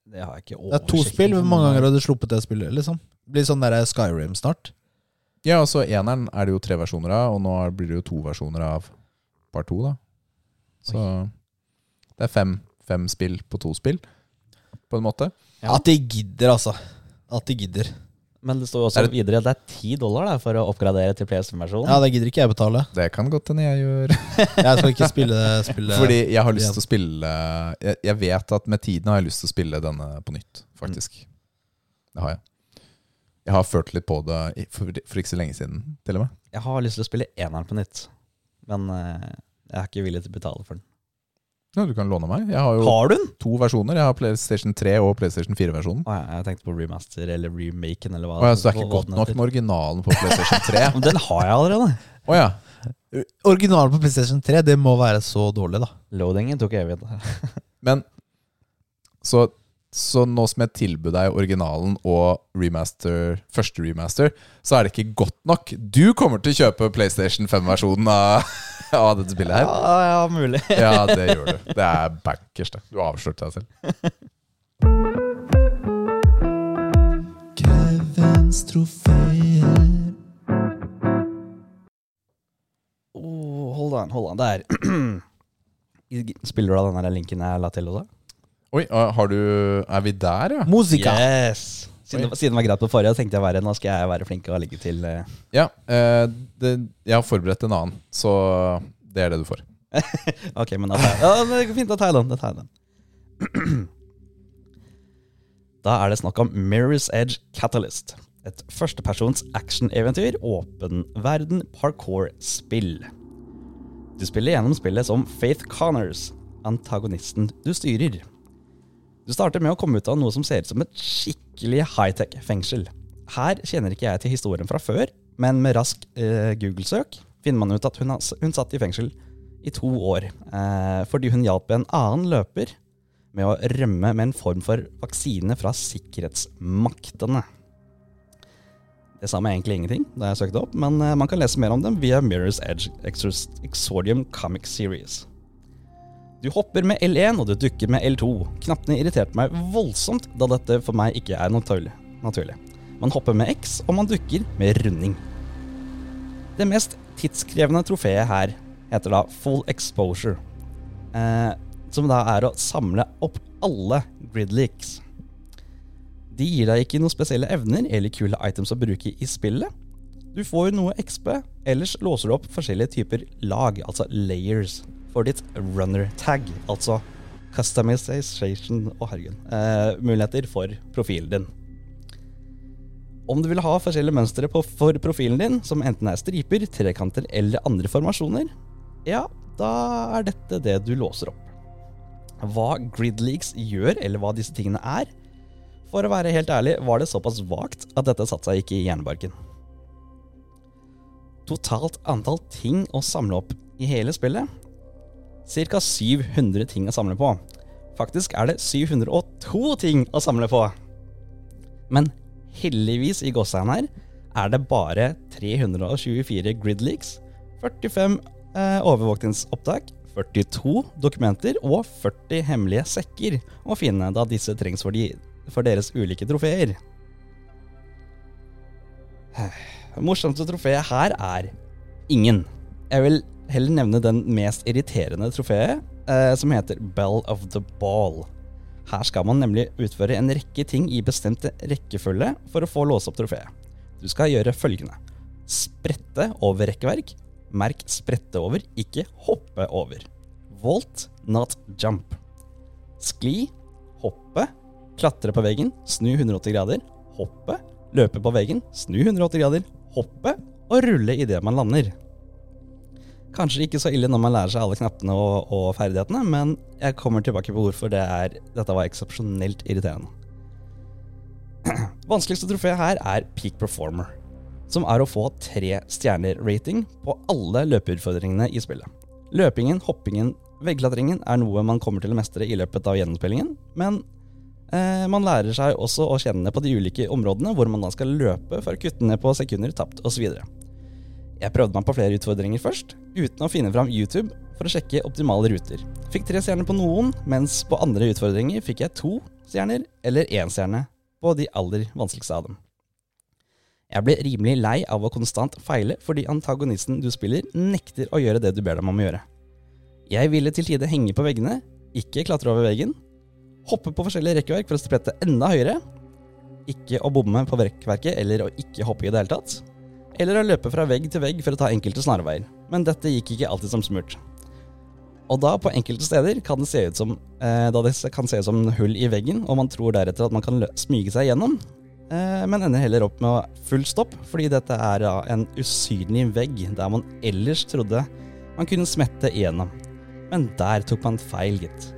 Det har jeg ikke Det er to spill. Hvor mange ganger har du sluppet det spillet? liksom? Blir sånn der Skyrim snart. Ja, altså Eneren er det jo tre versjoner av, og nå blir det jo to versjoner av part 2. da Så det er fem, fem spill på to spill, på en måte. Ja. At de gidder, altså. At de gidder. Men det står jo også det- videre at det er 10 dollar da, for å oppgradere til PS5-versjonen. Ja, det gidder ikke jeg betale. Det kan godt hende jeg gjør. Jeg skal ikke spille spille Fordi jeg har lyst til å spille jeg, jeg vet at med tiden har jeg lyst til å spille denne på nytt, faktisk. Det har jeg. Jeg har følt litt på det for, for ikke så lenge siden, til og med. Jeg har lyst til å spille eneren på nytt, men eh, jeg er ikke villig til å betale for den. Ja, du kan låne meg. Jeg har jo Har du den? to versjoner. Jeg har PlayStation 3 og PlayStation 4-versjonen. Å, ja, jeg tenkte på remaster eller remaken eller hva. Og jeg, så det er ikke godt nok med originalen på PlayStation 3. Den har jeg allerede. Oh, ja. Originalen på PlayStation 3, det må være så dårlig, da. Loadingen tok evighet. Men så, så nå som jeg tilbød deg originalen og remaster, første remaster, så er det ikke godt nok. Du kommer til å kjøpe PlayStation 5-versjonen av, av dette spillet her. Ja, ja, mulig. Ja, det gjør du. Det er bankers, det. Du avslørte deg selv. Kevins trofeer. Oh, hold on, hold on. Der. Spiller du av den linken jeg la til også? Oi, ah, har du Er vi der, ja? Musica! Yes! Siden, siden det var greit på forrige, tenkte jeg være, nå skal jeg være flink og legge til eh, Ja. Eh, det, jeg har forberedt en annen, så det er det du får. Ok, men da tar jeg ja, det går fint, da tar jeg den. Da, tar jeg den. da er det snakk om Mirror's Edge Catalyst. Et førstepersons actioneventyr, åpen verden, parkour-spill. Du spiller gjennom spillet som Faith Connors, antagonisten du styrer. Du starter med å komme ut av noe som ser ut som et skikkelig high-tech fengsel. Her kjenner ikke jeg til historien fra før, men med rask eh, Google-søk finner man ut at hun, hun satt i fengsel i to år eh, fordi hun hjalp en annen løper med å rømme med en form for vaksine fra sikkerhetsmaktene. Det sa meg egentlig ingenting da jeg søkte opp, men eh, man kan lese mer om dem via Mirror's Edge Exordium Comic Series. Du hopper med L1 og du dukker med L2. Knappene irriterte meg voldsomt, da dette for meg ikke er naturlig. Man hopper med X, og man dukker med runding. Det mest tidskrevende trofeet her heter da Full Exposure. Eh, som da er å samle opp alle gridleaks. De gir deg ikke noen spesielle evner eller kule items å bruke i spillet. Du får noe XP, ellers låser du opp forskjellige typer lag, altså layers, for ditt runner tag, altså customization oh, herregud. Eh, muligheter for profilen din. Om du vil ha forskjellige mønstre på, for profilen din, som enten er striper, trekanter eller andre formasjoner, ja, da er dette det du låser opp. Hva Gridleaks gjør, eller hva disse tingene er, for å være helt ærlig var det såpass vagt at dette satte seg ikke i hjernebarken. Totalt antall ting å samle opp i hele spillet Ca. 700 ting å samle på. Faktisk er det 702 ting å samle på. Men heldigvis i gåsehendene her er det bare 324 gridleaks, 45 eh, overvåkningsopptak, 42 dokumenter og 40 hemmelige sekker å finne, da disse trengs for, de, for deres ulike trofeer. Det morsomste trofeet her er ingen. Jeg vil heller nevne den mest irriterende trofeet, eh, som heter Bell of the Ball. Her skal man nemlig utføre en rekke ting i bestemte rekkefølge for å få låse opp trofeet. Du skal gjøre følgende. Sprette over rekkeverk. Merk sprette over, ikke hoppe over. Volt, not jump. Skli, hoppe, klatre på veggen, snu 180 grader, hoppe, løpe på veggen, snu 180 grader, hoppe og rulle idet man lander. Kanskje ikke så ille når man lærer seg alle knappene og, og ferdighetene, men jeg kommer tilbake på hvorfor det er, dette var eksepsjonelt irriterende. Vanskeligste trofé her er Peak Performer, som er å få tre stjerner rating på alle løpeutfordringene i spillet. Løpingen, hoppingen, veggklatringen er noe man kommer til å mestre i løpet av gjennomspillingen, men eh, man lærer seg også å kjenne på de ulike områdene hvor man da skal løpe for å kutte ned på sekunder tapt osv. Jeg prøvde meg på flere utfordringer først, uten å finne fram YouTube for å sjekke optimale ruter. Fikk tre stjerner på noen, mens på andre utfordringer fikk jeg to stjerner eller én stjerne på de aller vanskeligste av dem. Jeg ble rimelig lei av å konstant feile fordi antagonisten du spiller, nekter å gjøre det du ber dem om å gjøre. Jeg ville til tide henge på veggene, ikke klatre over veggen, hoppe på forskjellige rekkverk for å sprette enda høyere, ikke å bomme på rekkverket eller å ikke hoppe i det hele tatt, eller å løpe fra vegg til vegg for å ta enkelte snarveier, men dette gikk ikke alltid som smurt. Og da, på enkelte steder, kan det se ut som, eh, da det kan se ut som hull i veggen, og man tror deretter at man kan smyge seg gjennom, eh, men ender heller opp med full stopp, fordi dette er da en usynlig vegg der man ellers trodde man kunne smette igjennom. Men der tok man feil, gitt.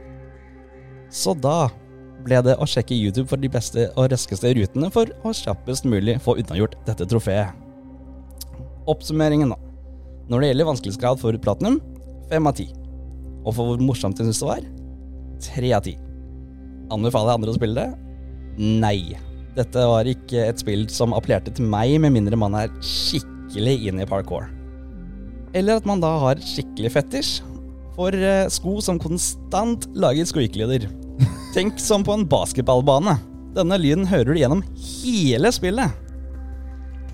Så da ble det å sjekke YouTube for de beste og raskeste rutene for å kjappest mulig få unnagjort dette trofeet. Oppsummeringen, da. Når det gjelder vanskelighetsgrad for platinum, fem av ti. Og for hvor morsomt jeg syns det var, tre av ti. Anbefaler jeg andre å spille det? Nei. Dette var ikke et spill som appellerte til meg, med mindre man er skikkelig inne i parkour. Eller at man da har skikkelig fetisj for eh, sko som konstant lager squeak-lyder. Tenk som på en basketballbane. Denne lyden hører du gjennom hele spillet.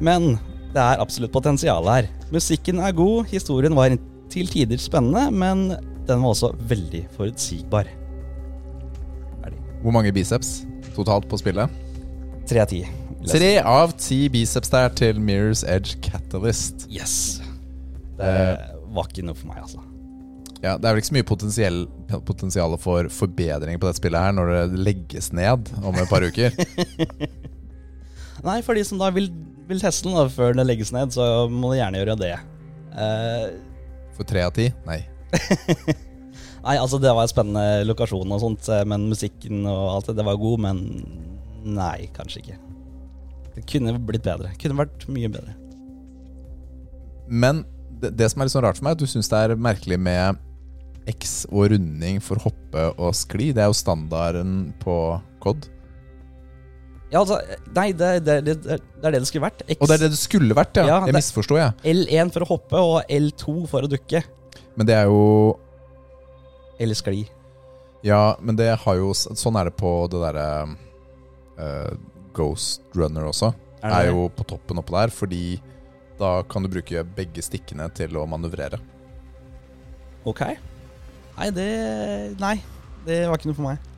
Men det er absolutt potensial her. Musikken er god, historien var til tider spennende, men den var også veldig forutsigbar. Hvor mange biceps totalt på spillet? Tre av ti. Tre av ti biceps der til Mirror's Edge Catalyst. Yes. Det var ikke noe for meg, altså. Ja, Det er vel ikke så mye potensial for forbedring på dette spillet her når det legges ned om et par uker. Nei, for de som da vil, vil teste den da, før det legges ned, så må de gjerne gjøre det. Eh, For tre av ti? Nei. nei, altså det var en spennende lokasjon og sånt, eh, men musikken og alt det, det var god, men nei, kanskje ikke. Det kunne blitt bedre. Kunne vært mye bedre. Men det, det som er litt sånn rart for meg, er at du syns det er merkelig med X og runding for hoppe og skli. Det er jo standarden på COD. Ja, altså, nei, det, det, det, det er det det skulle vært. X, Og det er det det skulle vært, ja. Ja, jeg misforsto, jeg. L1 for å hoppe og L2 for å dukke. Men det er jo Eller skli. Ja, men det har jo Sånn er det på det derre uh, Ghost Runner også. Er, det er jo på toppen oppå der, fordi da kan du bruke begge stikkene til å manøvrere. Ok. Nei, det Nei, det var ikke noe for meg.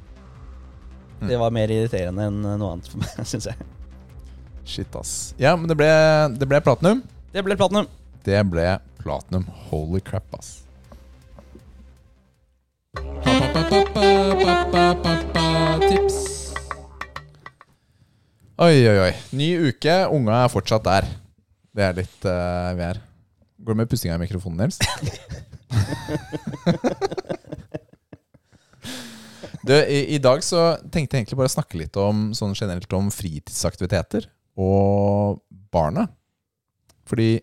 Det var mer irriterende enn noe annet for meg, syns jeg. Shit, ass. Ja, men det ble, det ble platinum. Det ble platinum. Det ble platinum. Holy crap, ass. Tips. Oi, oi, oi. Ny uke. Unga er fortsatt der. Det er litt uh, vi er. Går det med pussinga i mikrofonen deres? du, i, I dag så tenkte jeg egentlig bare å snakke litt om sånn generelt om fritidsaktiviteter og barna. Fordi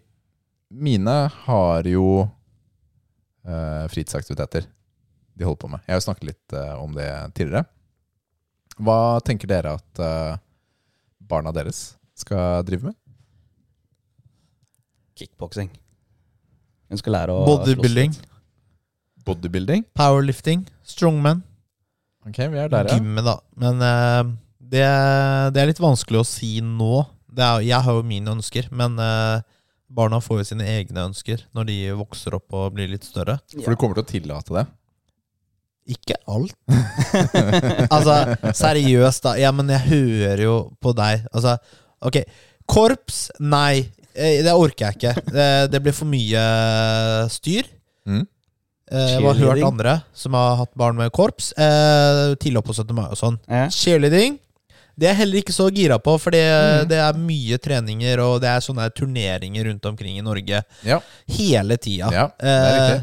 mine har jo eh, fritidsaktiviteter de holder på med. Jeg har jo snakket litt eh, om det tidligere. Hva tenker dere at eh, barna deres skal drive med? Kickboksing. Hun skal lære å Bodybuilding. Bodybuilding? powerlifting, strongman. Ok, vi er der, ja. Gymmet, da. Men eh, det, det er litt vanskelig å si nå. Det er, jeg har jo mine ønsker, men eh, barna får jo sine egne ønsker når de vokser opp og blir litt større. For du kommer til å tillate det? Ikke alt. altså, seriøst, da. Ja, men jeg hører jo på deg. Altså, ok. Korps? Nei. Eh, Det orker jeg ikke. Det, det blir for mye styr. Mm. Eh, Jeg har hørt andre som har hatt barn med korps. Eh, på 17. mai og sånn. Ja. Cheerleading det er jeg heller ikke så gira på, for det, Mm. det er mye treninger og det er sånne turneringer rundt omkring i Norge Ja. hele tida. Ja, det er. Eh,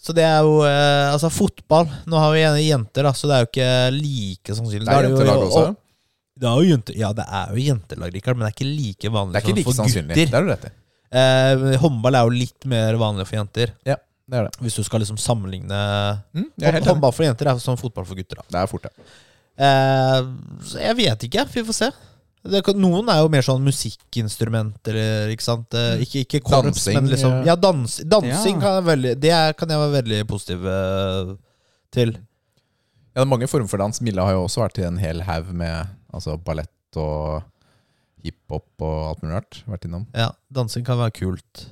så det er jo eh, Altså, fotball Nå har vi gjerne jenter, da, så det er jo ikke like sannsynlig. Det er det er jentelag også. og- Det er jo jente, ja, det er jo jentelag, Rikard, men det er ikke like vanlig Det er ikke som like for sannsynlig. gutter. Det er du rett i. Eh, håndball er jo litt mer vanlig for jenter, Ja, det er det. hvis du skal liksom sammenligne Mm. Håndball for jenter er som fotball for gutter. da Det er fort, det. Eh, så jeg vet ikke. Vi får se. Det noen er jo mer sånn musikkinstrumenter, ikke sant. Eh, ikke, ikke korps, Dansing, men liksom ja. Ja, dans, dansing Ja. Kan jeg veldig, det kan jeg være veldig positiv eh, til. Ja, det er mange former for dans. Milla har jo også vært i en hel haug med altså, ballett og hiphop og alt mulig rart. Vært innom. Ja, dansing kan være kult.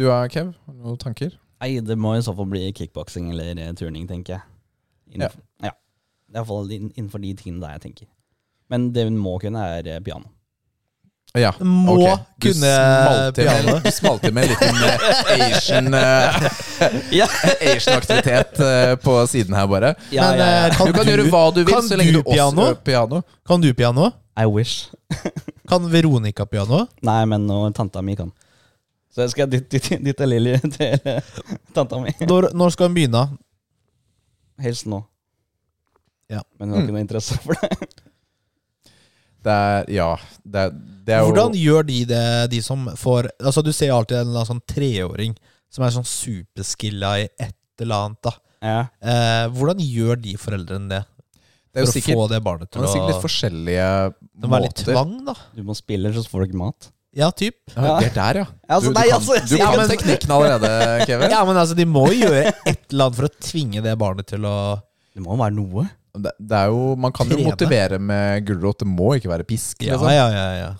Du er Kev? Har du Noen tanker? Nei, det må i så fall bli kickboksing eller eh, turning, tenker jeg. Innenfor, ja. Det er iallfall innenfor de tingene der jeg tenker. Men det hun må kunne, er eh, piano. Ja. Må ok. Du kunne piano. med- Du smalt til med en liten eh, Asian Ja, Asian-aktivitet eh, på siden her, bare. ja, Men, ja, ja. Kan du kan du- gjøre hva du vil, så lenge du du også piano? gjør piano. Kan du piano? I wish. Kan Veronica piano? Nei, men nå tanta mi kan. Så jeg skal dytte, dytte, dytte Lilly til eh, tanta mi. Når, når skal hun begynne? Helst nå. Ja. Men hun har Mm. ikke noe interesse for det. Det er Ja. Det det er jo Hvordan gjør de det, de som får Altså Du ser alltid en eller annen sånn treåring som er sånn superskilla i et eller annet. da Ja. eh, Hvordan gjør de foreldrene det? Det er jo For å sikkert, få det barnet det er sikkert litt forskjellige Det må være litt tvang, da. Du må spille, så får du ikke mat. Ja, typ. Ja, det er der, ja. Altså, du, du kan, altså, du kan Ja, men- teknikken allerede, Kevin. Ja, men altså De må jo gjøre et eller annet for å tvinge det barnet til å Det må jo være noe. Det, det er jo, man kan jo Trene. motivere med gulrot. Det må ikke være pisk. Ja, Liksom. ja, ja, ja.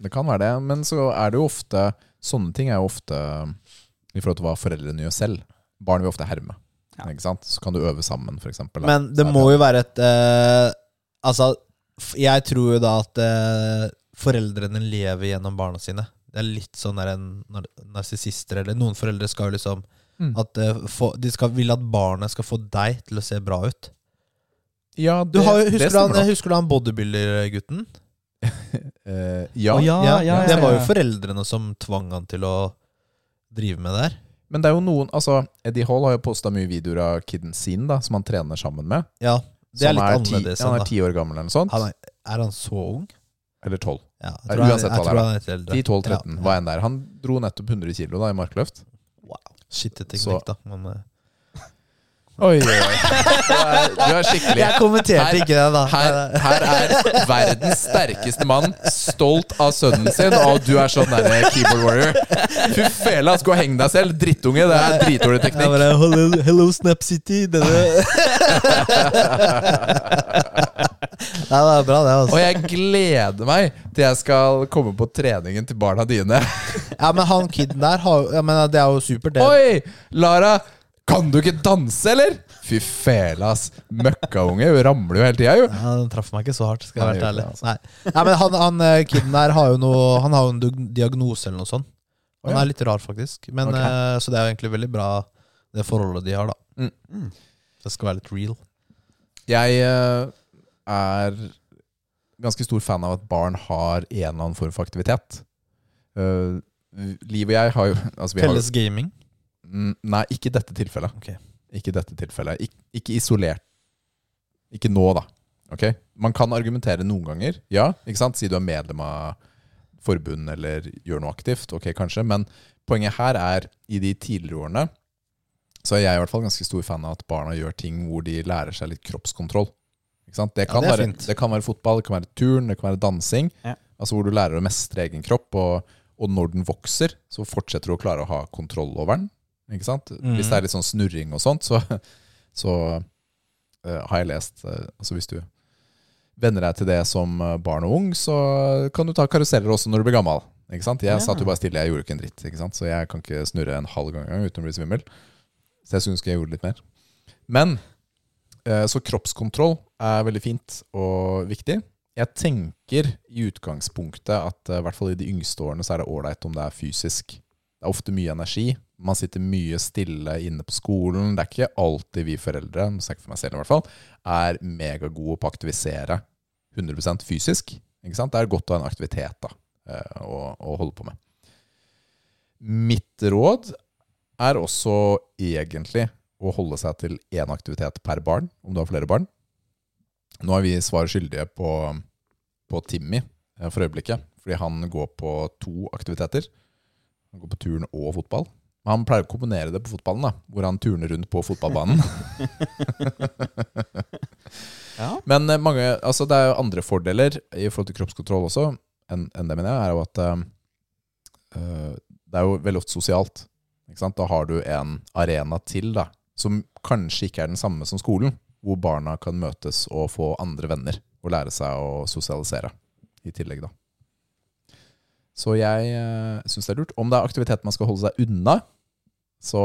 Det kan være det, men så er det jo ofte Sånne ting er jo ofte i forhold til hva foreldrene gjør selv. Barn vil ofte herme. Ja. Ikke sant? Så kan du øve sammen, eksempel. Men det må jo være et uh, Altså, jeg tror jo da at eh, foreldrene lever gjennom barna sine. Det er litt sånn der en narsissister, eller noen foreldre skal jo liksom Mm. At uh, få, De skal vil at barnet skal få deg til å se bra ut. Ja, Du har, det husker, du han, husker du han bodybuilder-gutten? uh, ja. Oh, ja, ja, ja, Det var jo foreldrene som tvang han til å drive med det her. Men det er jo noen altså, Eddie Hall har jo posta mye videoer av kiden sin, da som han trener sammen med. Ja, det er litt ti, annerledes. Han er ti år gammel eller noe sånt. Han er, er han så ung? Eller tolv. Ja, Ja, jeg tror, uansett hva det er, da er 10-12-13, hva enn det er. Han dro nettopp 100 kilo da i markløft. Wow. Skitteteknikk, da. Men, uh... Oi, oi. Du er, du er skikkelig jeg kommenterte Her- ikke det, da. her, her er verdens sterkeste mann stolt av sønnen sin, og du er sånn der keyboard warrior. Fy fela, gå og heng deg selv, drittunge. Det er dritdårlig teknikk. bare, hello, hello Snap City. Denne. Nei, det er bra, det. Og altså jeg gleder meg til jeg skal komme på treningen til barna dine. Ja, Men han kiden der har ja, men Det er jo supert, det. Oi! Lara, Kan du ikke danse, eller? Fy fele, ass. Møkkaunge. Hun ramler jo hele tida, jo. Ja, Den traff meg ikke så hardt, skal jeg være ærlig. Altså. Nei. Nei, men han, han eh, kiden der har jo noe Han har jo en diag- diagnose eller noe sånt. Han er litt rar, faktisk. Men, Ok. eh, så det er jo egentlig veldig bra, det forholdet de har, da. Mm. Mm. Det skal være litt real. Jeg eh, er ganske stor fan av at barn har en eller annen form for aktivitet. Uh, Liv og jeg har jo altså vi har, gaming. Mm, Nei, ikke i dette tilfellet. Okay. Ikke dette tilfellet. Ik ikke isolert. Ikke nå, da. Okay? Man kan argumentere noen ganger. Ja, ikke sant? Si du er medlem av forbund eller gjør noe aktivt. Ok, kanskje. Men poenget her er, i de tidligere årene, så er jeg i hvert fall ganske stor fan av at barna gjør ting hvor de lærer seg litt kroppskontroll. Det, kan det er være, det kan være fotball, det kan være turn, det kan være dansing. Ja. Altså hvor du lærer å mestre egen kropp, og, og når den vokser, så fortsetter du å klare å ha kontroll over den. Ikke sant? Mm. Hvis det er litt sånn snurring og sånt, så, så uh, har jeg lest uh, Altså hvis du venner deg til det som eh, barn og ung, så kan du ta karuseller også når du blir gammel. Ikke sant? Jeg Ja. satt jo bare stille, jeg gjorde ikke en dritt. Ikke sant? Så jeg kan ikke snurre en halv gang uten å bli svimmel. Så jeg skulle ønske jeg gjorde litt mer. Men uh, så kroppskontroll er veldig fint og viktig. Jeg tenker i utgangspunktet at eh, i hvert fall i de yngste årene så er det ålreit om det er fysisk. Det er ofte mye energi. Man sitter mye stille inne på skolen. Det er ikke alltid vi foreldre nå snakker jeg for meg selv i hvert fall, er megagode på å aktivisere 100% fysisk. Ikke sant? Det er godt å ha en aktivitet da, eh, å, å holde på med. Mitt råd er også egentlig å holde seg til én aktivitet per barn, om du har flere barn. Nå er vi svar skyldige på, på Timmy eh, for øyeblikket, fordi han går på to aktiviteter. Han går på turn og fotball. Men han pleier å kombinere det på fotballen, da, hvor han turner rundt på fotballbanen. Ja. Men eh, mange, altså det er jo andre fordeler i forhold til kroppskontroll også, enn en det mener jeg, er jo at eh, det er jo veldig ofte sosialt. Da har du en arena til da, som kanskje ikke er den samme som skolen, hvor barna kan møtes og få andre venner og lære seg å sosialisere i tillegg. da. Så jeg uh, syns det er lurt. Om det er aktivitet man skal holde seg unna, så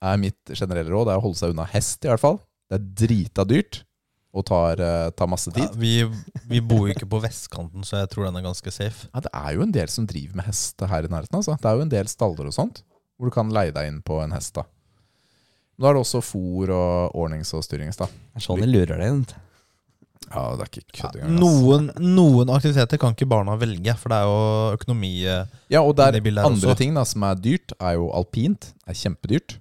er mitt generelle råd er å holde seg unna hest, i hvert fall. Det er drita dyrt og tar, eh, tar masse tid. Ja, vi, vi bor jo ikke på vestkanten, så jeg tror den er ganske safe. Ja, det er jo en del som driver med hest her i nærheten. Altså. Det er jo en del staller og sånt, hvor du kan leie deg inn på en hest. da. Nå er det også fôr og ordnings og styrings. da. Det er sånn de lurer deg inn. Ja, det er ikke kødd engang. ass. Noen, noen aktiviteter kan ikke barna velge, for det er jo økonomi eh, Ja, og der er bildet her andre også. ting da, som er dyrt, er jo alpint. Det er kjempedyrt.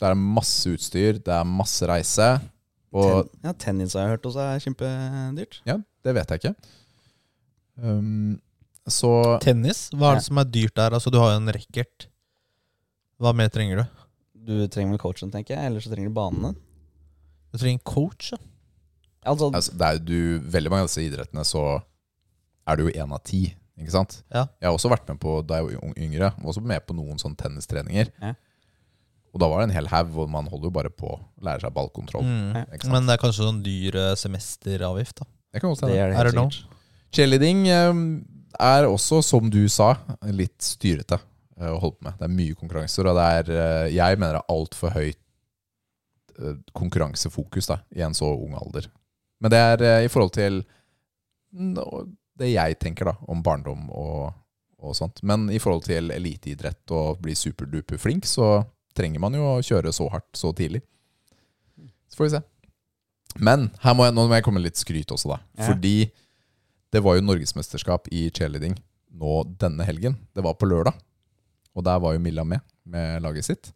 Det er masse utstyr, det er masse reise. Og Ten, ja, tennis har jeg hørt også er kjempedyrt. ja, det vet jeg ikke. Um, så Tennis, hva er det Ja. som er dyrt der? Altså, du har jo en racket. Hva mer trenger du? Du trenger vel coachen, tenker jeg, eller så trenger du banene. Du trenger coach, ja. Altså, altså, det er du, veldig mange av disse idrettene så er du jo én av ti. Ikke sant? Ja. Jeg har også vært med på da jeg var yngre, var også med på noen sånne tennistreninger. Ja. Og da var det en hel haug, og man holder jo bare på å lære seg ballkontroll. Mm. Ikke sant? Men det er kanskje sånn dyr eh, semesteravgift, da. Det kan også det hende. er det Er helt sikkert. Cheerleading eh, er også, som du sa, litt styrete å holde på med. Det er mye konkurranser, og det er, eh, jeg mener det er altfor høyt eh, konkurransefokus da, i en så ung alder. Men det er eh, i forhold til det jeg tenker da, om barndom og, og sånt. Men i forhold til eliteidrett og bli superduper flink, så trenger man jo å kjøre så hardt så tidlig. Så får vi se. Men her må jeg, nå må jeg komme med litt skryt også, da. Ja. Fordi det var jo norgesmesterskap i cheerleading nå denne helgen. Det var på lørdag. Og der var jo Milla med, med laget sitt.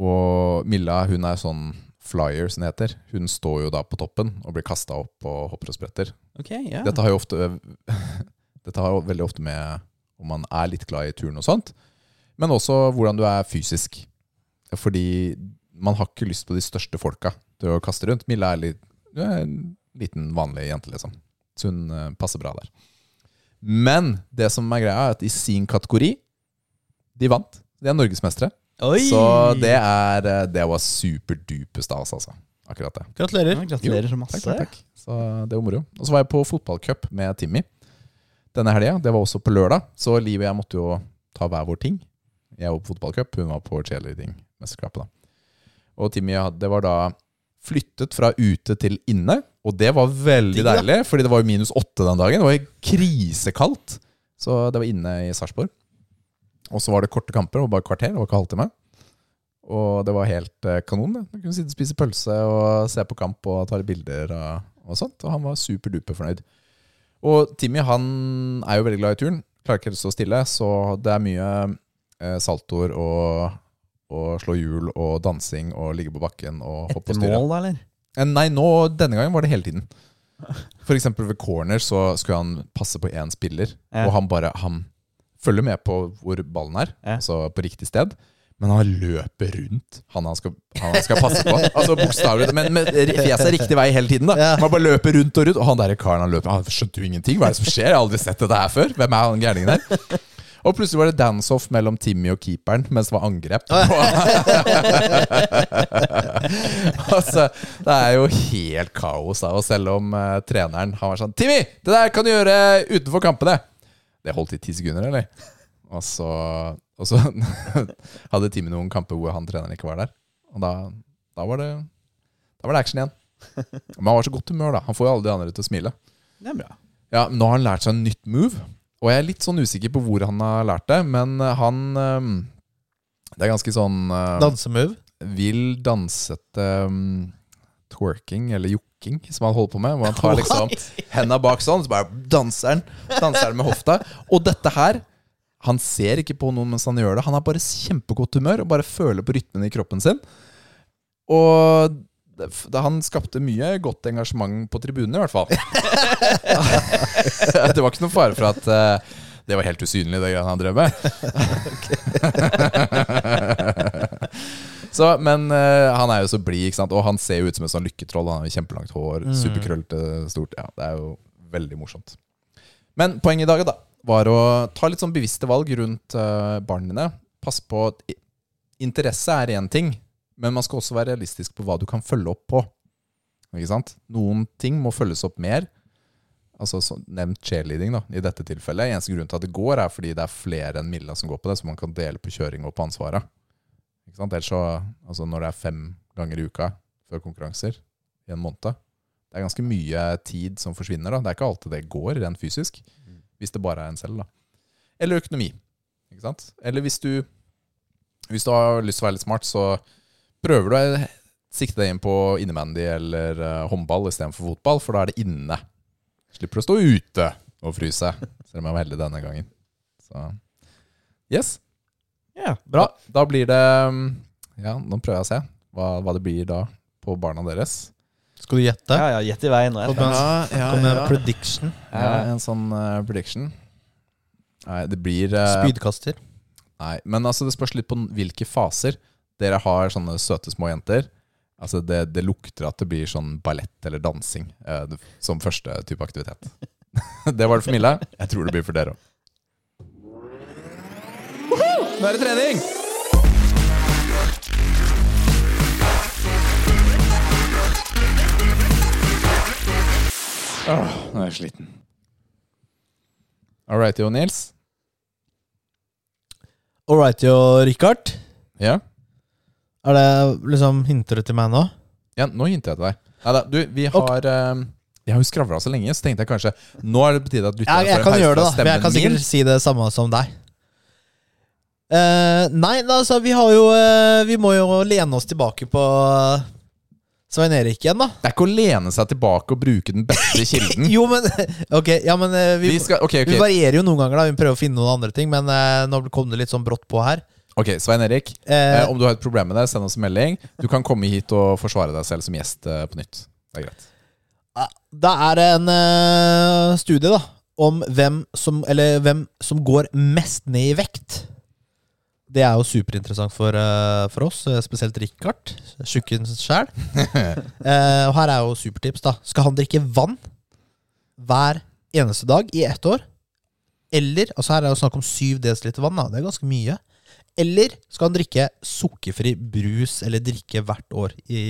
Og Milla hun er sånn flyer, som det heter. Hun står jo da på toppen og blir kasta opp og hopper og spretter. Okay, yeah. Dette har jo ofte Dette har jo veldig ofte med om man er litt glad i turn og sånt, men også hvordan du er fysisk. Fordi man har ikke lyst på de største folka til å kaste rundt. Milla er, litt, er en liten, vanlig jente, liksom. Så hun eh, passer bra der. Men det som er greia, er at i sin kategori De vant. De er norgesmestere. Oi! Så det er eh, Det var superduper stas, altså. Akkurat det. Gratulerer. Ja, gratulerer så masse. Takk, takk, takk. Så det var moro. Og så var jeg på fotballcup med Timmy denne helga. Det var også på lørdag, så Liv og jeg måtte jo ta hver vår ting. Jeg var på fotballcup, hun var på cheerleading-mesterskapet. da. Og Timmy hadde, det var da flyttet fra ute til inne. Og det var veldig deilig, fordi det var jo minus åtte den dagen. Det var jo krisekaldt. Så det var inne i Sarpsborg. Og så var det korte kamper, var bare kvarter, det var ikke halvtime. Og det var helt eh, kanon. det. Du kunne sitte og spise pølse og se på kamp og ta bilder og, og sånt. Og han var superduper fornøyd. Og Timmy han er jo veldig glad i turen. Klarer ikke helt å stå stille, så det er mye eh, saltoer og, og slå hjul og dansing og ligge på bakken og hoppe Etter og styre. mål, da, eller? Eh, Nei, nå, denne gangen var det hele tiden. For eksempel ved corner så skulle han passe på én spiller, Ja. og han bare Han følger med på hvor ballen er, Ja. altså på riktig sted. Men han løper rundt han han skal, han han skal passe på. Altså bokstavelig Men med fjeset riktig vei hele tiden. da Ja. Man bare løper rundt og rundt. Og han der karen han løper Han skjønte jo ingenting. Hva er det som skjer? Jeg har aldri sett dette her før. Hvem er han gærningen der? Og plutselig var det dance-off mellom Timmy og keeperen mens det var angrep. altså, det er jo helt kaos. Da. Og selv om uh, treneren Han var sånn 'Timmy, det der kan du gjøre utenfor kampene.' Det holdt i ti sekunder, eller? Og så, og så hadde Timmy noen kamper hvor han treneren ikke var der. Og da, da, var, det, da var det action igjen. Men han var så godt humør, da. Han får jo alle de andre til å smile. Det er bra. Ja, Nå har han lært seg en nytt move. Og jeg er litt sånn usikker på hvor han har lært det, men han Det er ganske sånn øh, Dansemove. vill dansete øhm, twerking, eller jokking, som han holder på med. Hvor han tar liksom henda bak sånn, så bare danser han. Danser han med hofta. Og dette her Han ser ikke på noen mens han gjør det. Han har bare kjempegodt humør og bare føler på rytmen i kroppen sin. Og han skapte mye godt engasjement på tribunene, i hvert fall. det var ikke noen fare for at uh, det var helt usynlig, det greiene han drev med. så, men uh, han er jo så blid, og han ser jo ut som et sånn lykketroll. Han har kjempelangt hår, Mm. superkrøllete, stort. Ja, Det er jo veldig morsomt. Men poenget i dag da var å ta litt sånn bevisste valg rundt uh, barna dine. Pass på at interesse er én ting, men man skal også være realistisk på hva du kan følge opp på. Ikke sant? Noen ting må følges opp mer. Altså så, Nevnt cheerleading da, i dette tilfellet. Eneste grunn til at det går, er fordi det er flere enn Milla som går på det, så man kan dele på kjøring og på ansvaret. Ellers så, altså Når det er fem ganger i uka før konkurranser i en måned Det er ganske mye tid som forsvinner. da Det er ikke alltid det går rent fysisk. Hvis det bare er en selv. da Eller økonomi. Ikke sant? Eller hvis du Hvis du har lyst til å være litt smart, så prøver du å sikte deg inn på innebandy eller uh, håndball istedenfor fotball, for da er det inne. Slipper å stå ute og fryse. Selv om jeg var heldig denne gangen. Så yes. Ja, Bra. Da, da blir det um, Ja, nå prøver jeg å se hva, hva det blir da på barna deres. Skal du gjette? ja, ja gjett i vei nå. Kom med, ja, kom med en prediction. Ja, en sånn uh, prediction. Nei, det blir uh, Spydkaster. Nei, men altså det spørs litt på hvilke faser dere har sånne søte små jenter. Altså det, det lukter at det blir sånn ballett eller dansing uh, som første type aktivitet. det var det for Mille. Jeg tror det blir for dere òg. Nå er det trening! Åh, nå er jeg sliten. All right, Jo Nils. All right, jo, Richard. Ja? Er det liksom Hinter du til meg nå? Ja, nå hinter jeg til deg. Neida, du, vi har eh, Jeg har jo skravla så lenge, så tenkte jeg kanskje Nå er det på tide at Ja, lytterne jeg får en kan pause gjøre det, fra da. Men jeg kan stemmen sikkert min. si det samme som deg. Eh, nei, altså, vi har jo uh, Vi må jo lene oss tilbake på eh, Svein Erik igjen, da. Det er ikke å lene seg tilbake og bruke den beste kilden. Jo, men Ok, ja, men uh, vi, vi skal, ok, vi varierer jo noen ganger, da. Vi prøver å finne noen andre ting, men uh, nå kom det litt sånn brått på her. ok, Svein Erik. Eh, om du har et problem med det, send oss en melding. Du kan komme hit og forsvare deg selv som gjest på nytt. Det er greit. Det er en studie da om hvem som, eller hvem som går mest ned i vekt. Det er jo superinteressant for, uh, for oss, eh, spesielt Richard, tjukken sjæl. uh, og her er jo supertips, da. Skal han drikke vann hver eneste dag i ett år? Eller altså Her er det snakk om 7 dl vann, da. Det er ganske mye. Eller skal han drikke sukkerfri brus eller drikke hvert år i,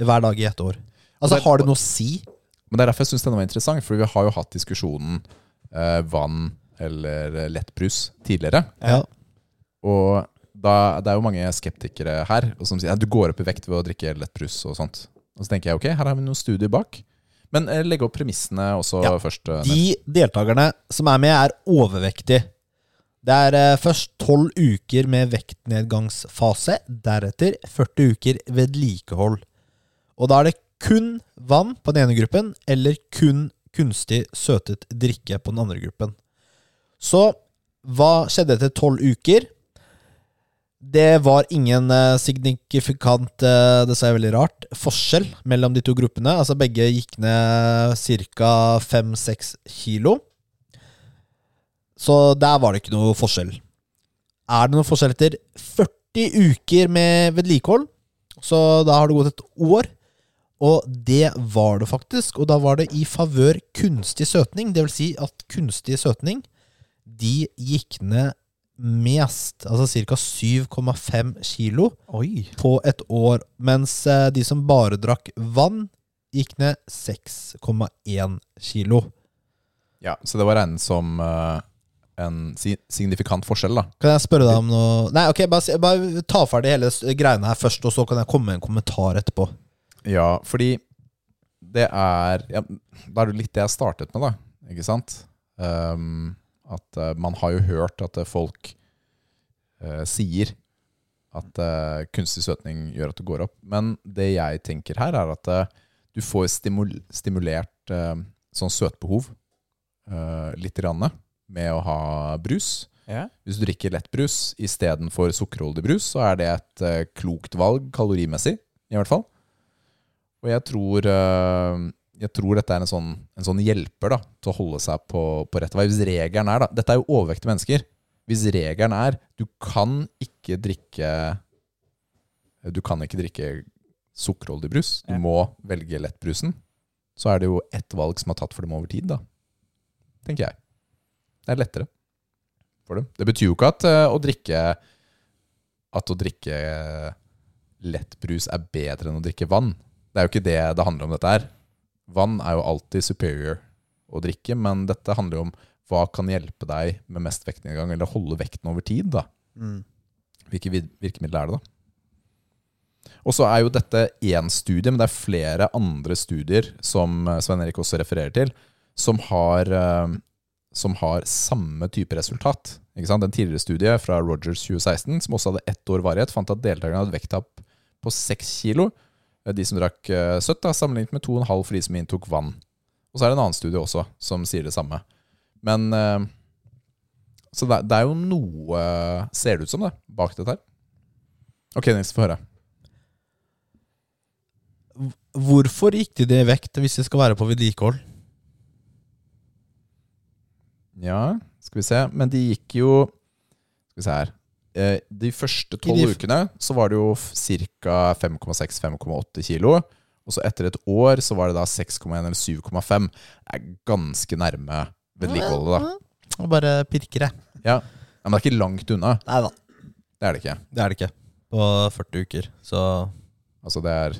hver dag i ett år? Altså, det- har det noe å si? Men det er derfor jeg syns denne var interessant, for vi har jo hatt diskusjonen eh, vann eller lettbrus tidligere. Ja. Og da, Det er jo mange skeptikere her som sier at du går opp i vekt ved å drikke lettbrus og sånt. Og så tenker jeg ok, her har vi noen studier bak. Men eh, legge opp premissene også Ja, først. eh, De deltakerne som er med, er overvektige. Det er eh, først 12 uker med vektnedgangsfase, deretter 40 uker vedlikehold. Og da er det kun vann på den ene gruppen, eller kun kunstig søtet drikke på den andre gruppen. Så hva skjedde etter 12 uker? Det var ingen eh, signifikant, eh, det sa jeg veldig rart, forskjell mellom de to gruppene. Altså begge gikk ned ca. 5-6 kilo. Så der var det ikke noe forskjell. Er det noe forskjell etter 40 uker med vedlikehold? Så da har det gått et år. Og det var det faktisk. Og da var det i favør kunstig søtning. Det vil si at kunstig søtning, de gikk ned mest, altså ca. 7,5 kilo Oi. på et år. Mens eh, de som bare drakk vann, gikk ned 6,1 kilo. Ja, Så det var regnet som uh, en signifikant forskjell, da. Kan jeg spørre deg om noe Nei, ok, bare, bare ta ferdig hele greiene her først, og så kan jeg komme med en kommentar etterpå. Ja, fordi det er ja, Da er det litt det jeg startet med, da. Ikke sant? Ehm, at uh, man har jo hørt at eh, folk uh, sier at uh, kunstig søtning gjør at det går opp. Men det jeg tenker her, er at du får stimul stimulert sånn søtbehov uh, litt grann, med å ha brus. Ja. Hvis du drikker lettbrus istedenfor sukkerholdig brus, så er det et klokt valg kalorimessig, i hvert fall. Og jeg tror, jeg tror dette er en sånn, en sånn hjelper da, til å holde seg på, på rett vei. Hvis regelen er da, Dette er jo overvektige mennesker. Hvis regelen er du kan ikke drikke Du kan ikke drikke sukkerholdig brus, du Ja. må velge lettbrusen, så er det jo ett valg som har tatt for dem over tid, da. Tenker jeg. Det er lettere for dem. Det betyr jo ikke at eh, å drikke At å drikke lettbrus er bedre enn å drikke vann. Det er jo ikke det det handler om dette her. Vann er jo alltid superior å drikke, men dette handler jo om hva kan hjelpe deg med mest vektnedgang, eller holde vekten over tid. da. Hvilke vid- virkemidler er det, da? Og så er jo dette én studie, men det er flere andre studier som eh, Svein Erik også refererer til, som har, eh, som har samme type resultat. Ikke sant? En tidligere studie fra Rogers 2016, som også hadde ett år varighet, fant at deltakerne hadde vekttap på 6 kilo. Eh, De som drakk eh, søtt, da, sammenlignet med 2,5 for de som inntok vann. Og så er det en annen studie også som sier det samme. Men eh, Så det, er jo noe, ser det ut som, det, bak dette her. Ok, Nils, få høre. Hvorfor gikk de det i vekt hvis de skal være på vedlikehold? Ja, skal vi se. Men de gikk jo Skal vi se her. Eh, De første tolv ukene så var det jo ca. 5,6-5,8 kilo. Og så etter et år så var det da 6,1 eller 7,5. Det er ganske nærme vedlikeholdet, da. Og bare pirker jeg. Ja. ja, Men det er ikke langt unna. Nei da, Det er det ikke. det er det ikke. På 40 uker, så Altså det er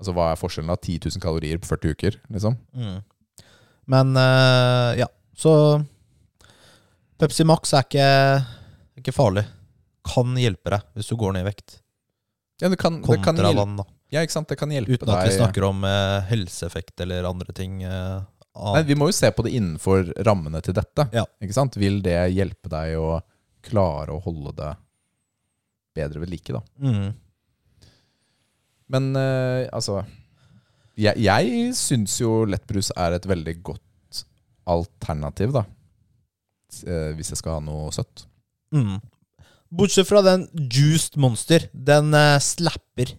Altså Hva er forskjellen da? 10 000 kalorier på 40 uker, liksom? mm. Men eh, ja, så Pepsi Max er ikke, ikke farlig. Kan hjelpe deg hvis du går ned i vekt. Ja, det kan, det kan vann, da. ja, ikke sant? Det kan hjelpe Uten at vi snakker om eh, helseeffekt eller andre ting. eh, Nei, Vi må jo se på det innenfor rammene til dette. Ja. Ikke sant? Vil det hjelpe deg å klare å holde det bedre ved like, da? mm. Men eh, altså Jeg, jeg syns jo lettbrus er et veldig godt alternativ, da. Eh, hvis jeg skal ha noe søtt. Mm. Bortsett fra den Juiced Monster. Den uh, slapper.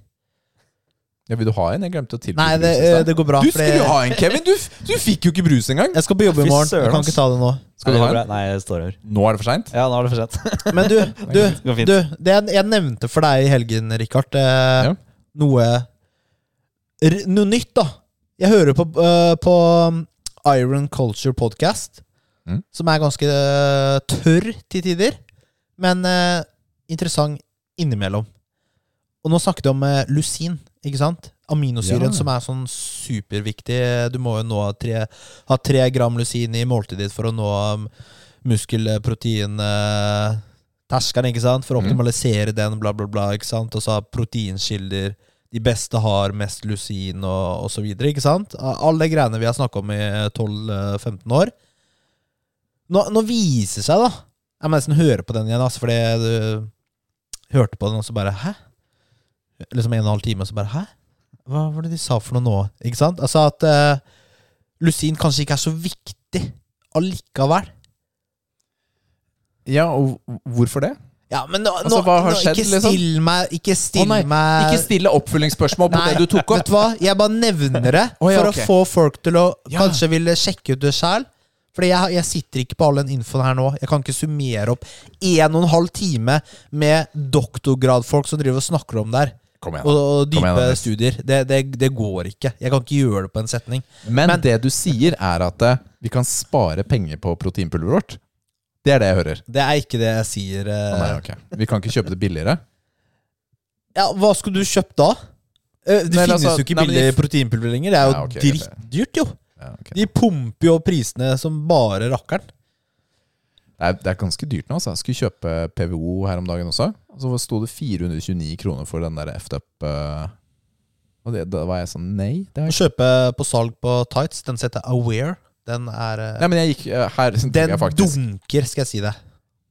Ja, Vil du ha en? Jeg glemte å tilby Nei, det, brus. eh, det går bra. Du skulle jo ha en, Kevin! Du, du fikk jo ikke brus engang! Jeg skal på jobb i morgen. Jeg kan ikke ta det nå. Skal du ha en? Nei, jeg står her. Nå er det for seint? Ja, nå er det for sent. Men du, du, du det jeg, jeg nevnte for deg i helgen, Richard, eh, Ja. noe r, Noe nytt, da. Jeg hører på, uh, på um, Iron Culture Podcast, Mm. som er ganske uh, tørr til tider, men eh, interessant innimellom. Og nå snakket vi om eh, lusin, ikke sant? Aminosyren Ja. som er sånn superviktig. Du må jo nå ha tre, ha tre gram lusin i måltidet ditt for å nå um, muskelprotein eh, terskelen, ikke sant? For å Mhm. optimalisere den, bla, bla, bla. ikke sant? Og så har proteinskilder. De beste har mest lusin og, og så videre, ikke sant? Alle greiene vi har snakka om i 12-15 år. Nå, nå viser det seg, da Jeg må nesten høre på den igjen, altså, fordi du hørte på den, og så bare Hæ? Liksom en og en halv time, og så bare Hæ? Hva var det de sa for noe nå? Ikke sant? Altså at uh, lusin kanskje ikke er så viktig allikevel. Ja, og hvorfor det? Ja, men nå, Altså, hva har nå skjedd, ikke liksom? still meg Ikke still meg Ikke stille oppfølgingsspørsmål på det du tok opp. Vet du hva? Jeg bare nevner det oh, ja, for okay. å få folk til å Ja. kanskje ville sjekke ut det sjøl. Fordi jeg, jeg sitter ikke på all den infoen her nå. Jeg kan ikke summere opp en og en halv time med doktorgradfolk som driver og snakker om det her. Kom igjen. Og, dype igjen, studier. Det, det, det går ikke. Jeg kan ikke gjøre det på en setning. Men, Men- det du sier, er at eh, vi kan spare penger på proteinpulveret vårt. Det er det jeg hører. Det er ikke det jeg sier. Uh... eh. nei, okay. Vi kan ikke kjøpe det billigere. Ja, Hva skulle du kjøpt da? Eh, Det nei, finnes altså, jo ikke billig proteinpulver lenger. Det er jo Ja, okay, drittdyrt, jo. Ja, ok. De pumper jo prisene som bare rakkeren. det, er, det er ganske dyrt nå. Altså. Jeg skulle kjøpe PVO her om dagen også. Og så sto det 429 kroner for den der effed up eh, Og det, da var jeg sånn Nei. Det jeg. Kjøpe på salg på Tights. Den heter Aware. Den er eh, Nei, men jeg gikk eh, her Den faktisk dunker, skal jeg si det.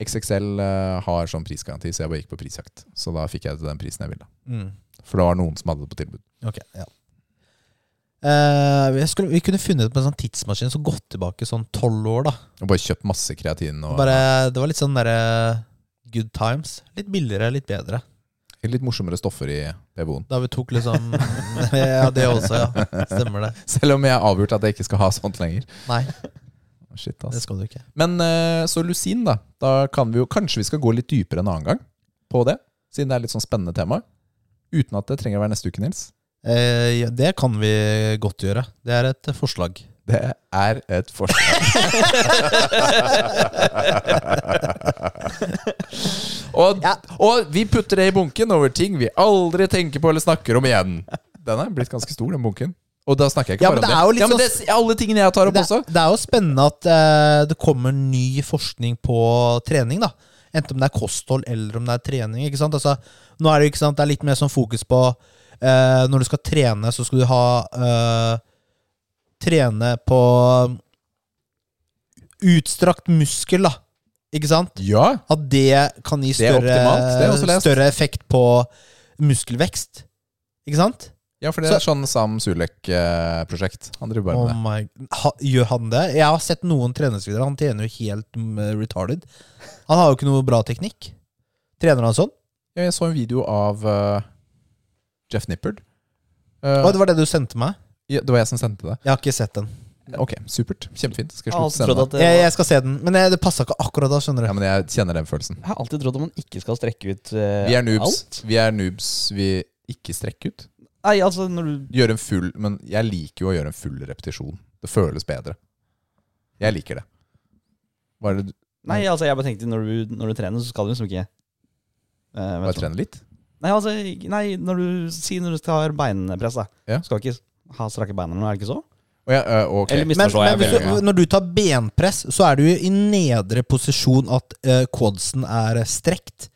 XXL har sånn prisgaranti, så jeg bare gikk på prisjakt. Så da fikk jeg til den prisen jeg ville. Mm. For det var noen som hadde det på tilbud. Ok, ja. Eh, jeg skulle, vi kunne funnet på en sånn tidsmaskin som gått tilbake sånn tolv år. da Og bare kjøpt masse kreatin. Og Bare, Det var litt sånn derre good times. Litt billigere, litt bedre. litt morsommere stoffer i PVO-en. Da vi tok liksom Ja, det også, ja. Stemmer det. Selv om jeg har avgjort at jeg ikke skal ha sånt lenger. Nei, Shit, det skal du ikke. Men uh, så lusin, da. Da kan vi jo Kanskje vi skal gå litt dypere en annen gang på det? Siden det er litt sånn spennende tema. Uten at det trenger å være neste uke, Nils. Eh, ja, det kan vi godt gjøre. Det er et forslag. Det er et forslag. og, Ja. og vi putter det i bunken over ting vi aldri tenker på eller snakker om igjen. Den er blitt ganske stor, den bunken. Og da snakker jeg ikke Ja, bare om det ja, men det er alle tingene jeg tar opp Det, også. det er jo spennende at eh, det kommer ny forskning på trening. da Enten om det er kosthold eller om det er trening. Ikke? Altså, nå er det, det er litt mer sånn fokus på eh, Når du skal trene, så skal du ha eh, Trene på utstrakt muskel, da. Ikke sant? Ja, At det kan gi større, større effekt på muskelvekst. Ikke sant? ja, for det er sånn Sam Sulek-prosjekt. Han driver bare Oh med det. ha, gjør han det? Jeg har sett noen treningsvideoer. Han trener jo helt mm, retarded. Han har jo ikke noe bra teknikk. Trener han sånn? Ja, jeg så en video av eh, Jeff Nippard. Uh, det var det du sendte meg? ja, det var jeg som sendte det. Jeg har ikke sett den. Ok, supert. Kjempefint. Skal Jeg jeg slutte å sende Jeg, jeg skal se den, men det, det passa ikke akkurat da. skjønner du Ja, men jeg kjenner den følelsen. jeg har alltid trodd at man ikke skal strekke ut uh, Vi er noobs. alt. Vi er noobs. Vi ikke strekker ut. Nei, altså når du Gjøre en full Men jeg liker jo å gjøre en full repetisjon. Det føles bedre. Jeg liker det. Hva er det du Nei, altså jeg bare tenkte når du, når du trener, så skal du liksom ikke eh, Bare du trene litt? Nei, altså Nei, når du sier når du skal ha beinpress, da. Ja. Skal ikke ha strakke beina er det ikke så? Oh, ja, øh, ok. Eller Men, men hvis du, når du tar benpress, så er du i nedre posisjon at uh, quadsen er strekt.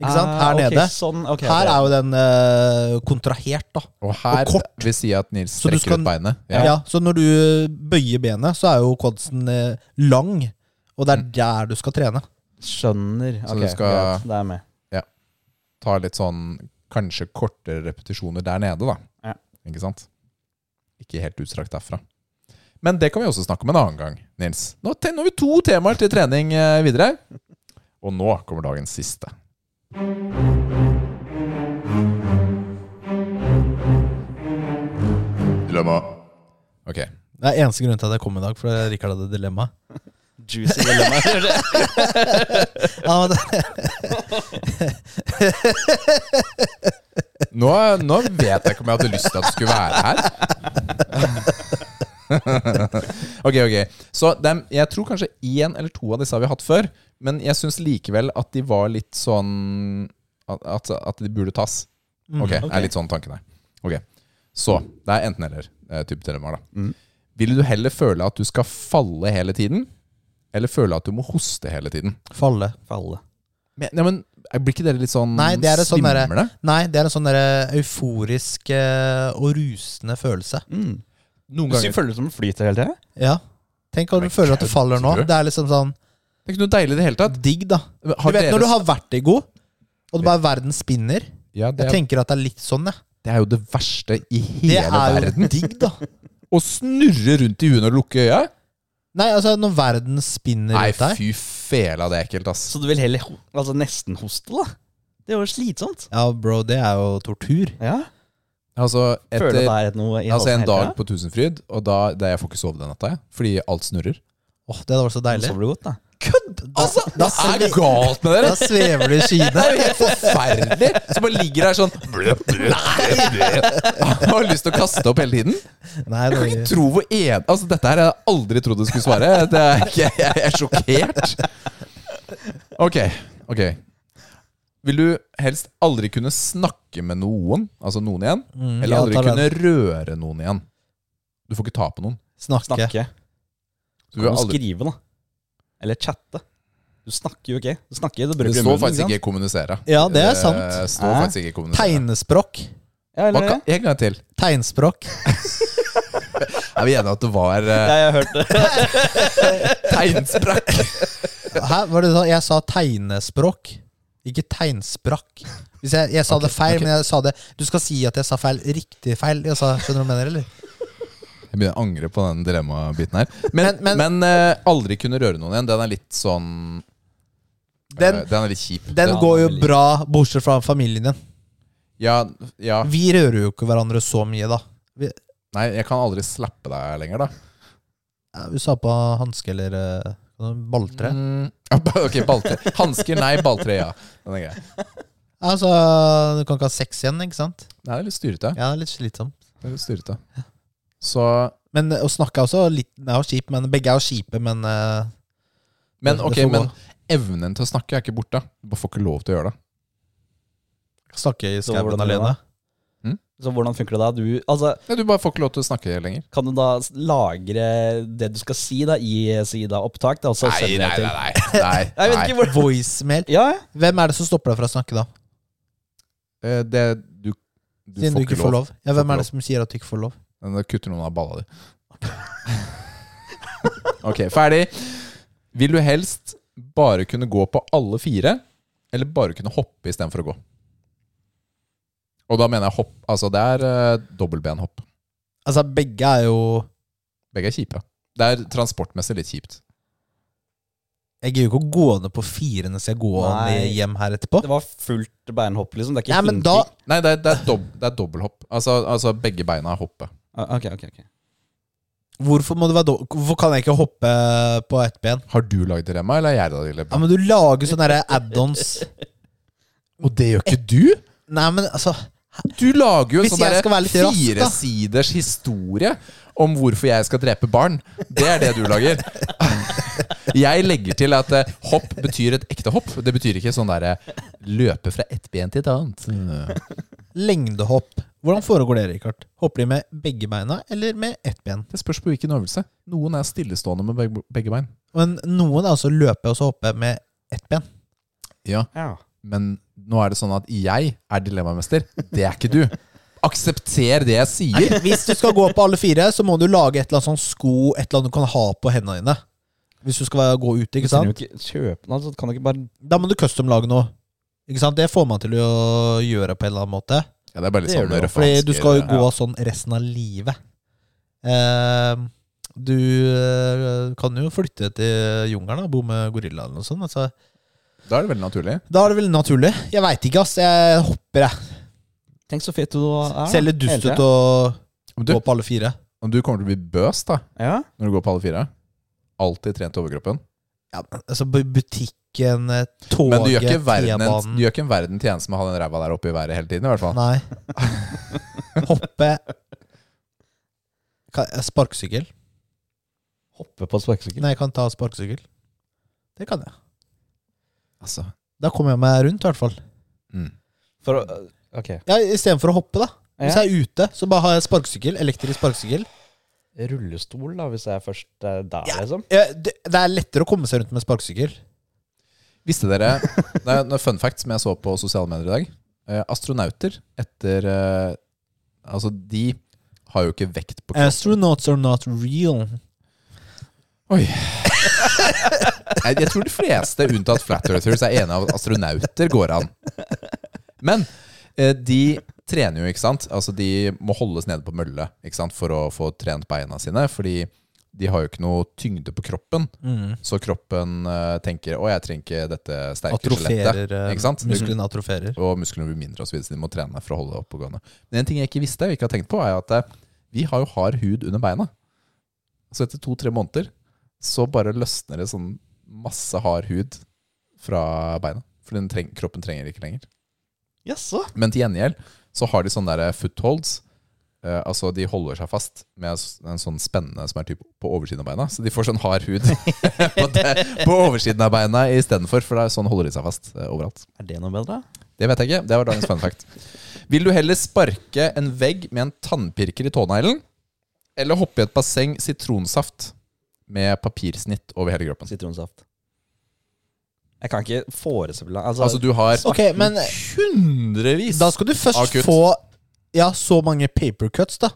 Ikke sant? Ah, Her nede. Sånn, okay, Her er jo den uh, kontrahert, da. Og her og kort. vil si at Nils strekker skal- ut beinet. Ja. Så når du bøyer benet, så er jo quadsen lang. Og det er Mm. der du skal trene. Skjønner. Så Ok, du skal- greit, det er med. Ta litt sånn kanskje kortere repetisjoner der nede, da. Ja. Ikke sant? Ikke helt utstrakt derfra. Men det kan vi også snakke om en annen gang, Nils. Nå, nå har vi to temaer til trening eh, videre. Og nå kommer dagens siste. Dilemma. Ok. Det er eneste grunn til at jeg kom i dag, for Rikard hadde dilemma. Juicy dilemma. Ja, men Nå, nå vet jeg ikke om jeg hadde lyst til at du skulle være her. ok, ok. Så dem, jeg tror kanskje én eller to av disse har vi hatt før. Men jeg syns likevel at de var litt sånn At, at, de burde tas. Ok, ok. er litt sånn tanken her. Ok, Så det er enten-eller eh, dilemmaer, da. Mm. Vil du heller føle at du skal falle hele tiden, eller føle at du må hoste hele tiden? falle. Falle. Men, ja, men blir ikke dere litt sånn Nei, det er et sånn svimlende? Nei, det er en sånn der euforisk eh, og rusende følelse. Mm. Noen Du ganger føler det som det flyter hele tida? Ja. Tenk om du føler at du faller nå. du? Det er liksom sånn Det er ikke noe deilig i det hele tatt. digg, da. Du Har vet dere- når du har vertigo, og det bare verden spinner. ja, det, Jeg er, tenker at det er litt sånn, jeg. det er jo det verste i hele verden. Det er jo verden. digg, da. Å snurre rundt i huet når du lukker øya? Nei, altså, når verden spinner Nei, rundt deg fy fela, det er ekkelt, ass. Så du vil heller ho altså nesten hoste, da? Det er jo slitsomt. Ja, bro, det er jo tortur. Ja. Altså, Føler du etter det er noe i altså halsen en hele dag tida? på Tusenfryd, og da, da jeg får ikke sove den natta, jeg, fordi alt snurrer. Åh, det hadde vært så deilig. Sover du godt, da? Kødd! Altså, da hva er svever- galt med dere? Da svever du i skyene. Det er jo helt forferdelig! Så bare ligger der sånn blø, blø, blø. Har lyst til å kaste opp hele tiden. Nei, Jeg kan ikke tro hvor en... Altså, dette her har jeg aldri trodd du skulle svare. Det er ikke, jeg er sjokkert. Ok, ok. Vil du helst aldri kunne snakke med noen, altså noen igjen, Mm, eller aldri kunne røre noen igjen? Du får ikke ta på noen. Snakke. Snakke. Du Du kan aldri, skrive, da. Eller chatte. Du snakker jo ikke. Du snakker, du det står faktisk ikke 'kommunisere'. Ja, det er Det sant. står Hæ? faktisk ikke 'kommunisere'. Tegnespråk. Ja, eller kan, en gang til. Tegnspråk. Er vi enige at det var Ja, uh, jeg har hørt det. tegnspråk. Hæ, var det du sa? Jeg sa tegnespråk, ikke tegnsprakk. Hvis jeg, jeg sa okay, det feil, okay. men jeg sa det Du skal si at jeg sa feil. Riktig feil. Jeg sa, skjønner du hva jeg mener, eller? Jeg begynner å angre på den dilemma-biten her. Men, Men- men, eh, aldri kunne røre noen igjen, den er litt sånn Den, eh, Den er litt kjip. den Den- går jo bra, bortsett fra familien din. Ja, ja. Vi rører jo ikke hverandre så mye, da. Nei, jeg kan aldri slappe deg lenger, da. Ja, vi sa på hanske eller eh, balltre. Mm, ok, balltre. Hansker, nei. Balltre, ja. Den er grei. Altså, du kan ikke ha sex igjen, ikke sant? Nei, det er litt styrete. Ja, det er litt slitsomt. Det er litt styrete. Så Men å snakke er også litt Det er jo kjipt, men begge er jo kjipe, men eh, Men det- ok, men evnen til å snakke er ikke borte. Du bare får ikke lov til å gjøre det. Snakke i Så skauen alene. Så hvordan funker det da? Du, altså, Nei, du bare får ikke lov til å snakke lenger. kan du da lagre det du skal si da i sida opptak? Da, og så Nei, sender nei, til- nei. nei, nei, Jeg vet nei. ikke hvor Voicemail. Ja, ja. Hvem er det som stopper deg fra å snakke, da? Eh, Det, du, du Siden får du ikke får lov. Ja, Får Hvem ikke er det som sier at du ikke får lov? Men da kutter noen av balla di. ok, ferdig. Vil du helst bare kunne gå på alle fire, eller bare kunne hoppe istedenfor å gå? Og da mener jeg hopp Altså, det er uh, dobbeltbenhopp. Altså, begge er jo Begge er kjipe. Det er transportmessig litt kjipt. Jeg gidder jo ikke å gå ned på fire når jeg går ned hjem her etterpå. Det var fullt beinhopp, liksom. Det er ikke Nei, men da Nei, det er, det er, dob det er dobbelthopp. Altså, altså begge beina er hoppe. Ah, Ok, ok, ok. Hvorfor må du være Hvorfor kan jeg ikke hoppe på ett ben? Har du lagd dilemma, eller er jeg det Ja, men du lager sånne der add-ons. Og det gjør ikke du? Nei, men altså Du lager jo en Hvis sånn jeg skal være litt rask, da. firesiders historie om hvorfor jeg skal drepe barn. Det er det du lager. Jeg legger til at eh, hopp betyr et ekte hopp. Det betyr ikke sånn derre løpe fra ett ben til et annet. Lengdehopp. Hvordan foregår det, Rikard? Hopper de med begge beina eller med ett ben? Det spørs på hvilken øvelse. Noen er stillestående med begge, begge bein. Men noen er altså løpe og så hoppe med ett ben. Ja, Ja. men nå er det sånn at jeg er dilemmamester. Det er ikke du. Aksepter det jeg sier. Hvis du skal gå på alle fire, så må du lage et eller annet sånn sko Et eller annet du kan ha på hendene dine. Hvis du skal gå ut, ikke Du sant? ikke kjøpe noe, så kan du ikke bare Da må du custom-lage noe. Ikke sant? Det får man til å gjøre på en eller annen måte. Ja, det er bare litt Det sånn du røffe Fordi du skal jo ja. gå sånn resten av livet. Eh, du kan jo flytte til jungelen og bo med gorilla eller noe sånt. Altså, Da er det veldig naturlig. da er det veldig naturlig. Jeg veit ikke, ass. Jeg hopper, jeg. Tenk så fet du er. Ser litt dust ut å du, gå på alle fire. om du kommer til å bli bøs da Ja. når du går på alle fire. Alltid trent overkroppen. Ja, altså bu- Butikken, eh, toget, Men du gjør ikke verden en, gjør ikke en verden tjeneste med å ha den ræva der oppe i været hele tiden. i hvert fall Nei. Hoppe Kan- Sparkesykkel? Hoppe på sparkesykkel. Nei, jeg kan ta sparkesykkel. Det kan jeg. Altså, Da kommer jeg meg rundt, i hvert fall. mm. For å Ok. Ja, Istedenfor å hoppe, da. Hvis jeg er ute, så bare har jeg sparkesykkel. Elektrisk sparkesykkel. Rullestol, da, hvis jeg først er der, Ja. liksom. Ja, det, det er lettere å komme seg rundt med sparkesykkel. Visste dere Det er en fun fact som jeg så på sosiale medier i dag. Eh, astronauter etter eh, Altså, de har jo ikke vekt på kroppen. Astronauts are not real. Oi. jeg, jeg tror de fleste, unntatt flat earthers, er enige av at astronauter går an. Men eh, de trener jo, ikke sant? Altså, de må holdes nede på mølle ikke sant? for å få trent beina sine. Fordi de har jo ikke noe tyngde på kroppen. Mm. Så kroppen uh, tenker 'Å, jeg trenger ikke dette sterke skjelettet'. Eh, Musklene atroferer. Og musklene blir mindre, og så videre, så de må trene for å holde det oppegående. Men en ting jeg ikke visste, og ikke har tenkt på, er at eh, vi har jo hard hud under beina. Så etter to-tre måneder så bare løsner det sånn masse hard hud fra beina. For den treng, kroppen trenger det ikke lenger. Jaså? Men til gjengjeld så har de sånne der footholds. Eh, altså De holder seg fast med en sånn spenne som er typ på oversiden av beina. Så de får sånn hard hud på, det, på oversiden av beina istedenfor. For det er sånn holder de seg fast uh, overalt. Er det noe bedre? Det vet jeg ikke. Det var dagens fun fact. Vil du heller sparke en vegg med en tannpirker i tåneglen, eller hoppe i et basseng sitronsaft med papirsnitt over hele kroppen? Sitronsaft. Jeg kan ikke forestille meg altså, Altså, du har Ok, men hundrevis da skal du først få Ja, så mange papercuts, da.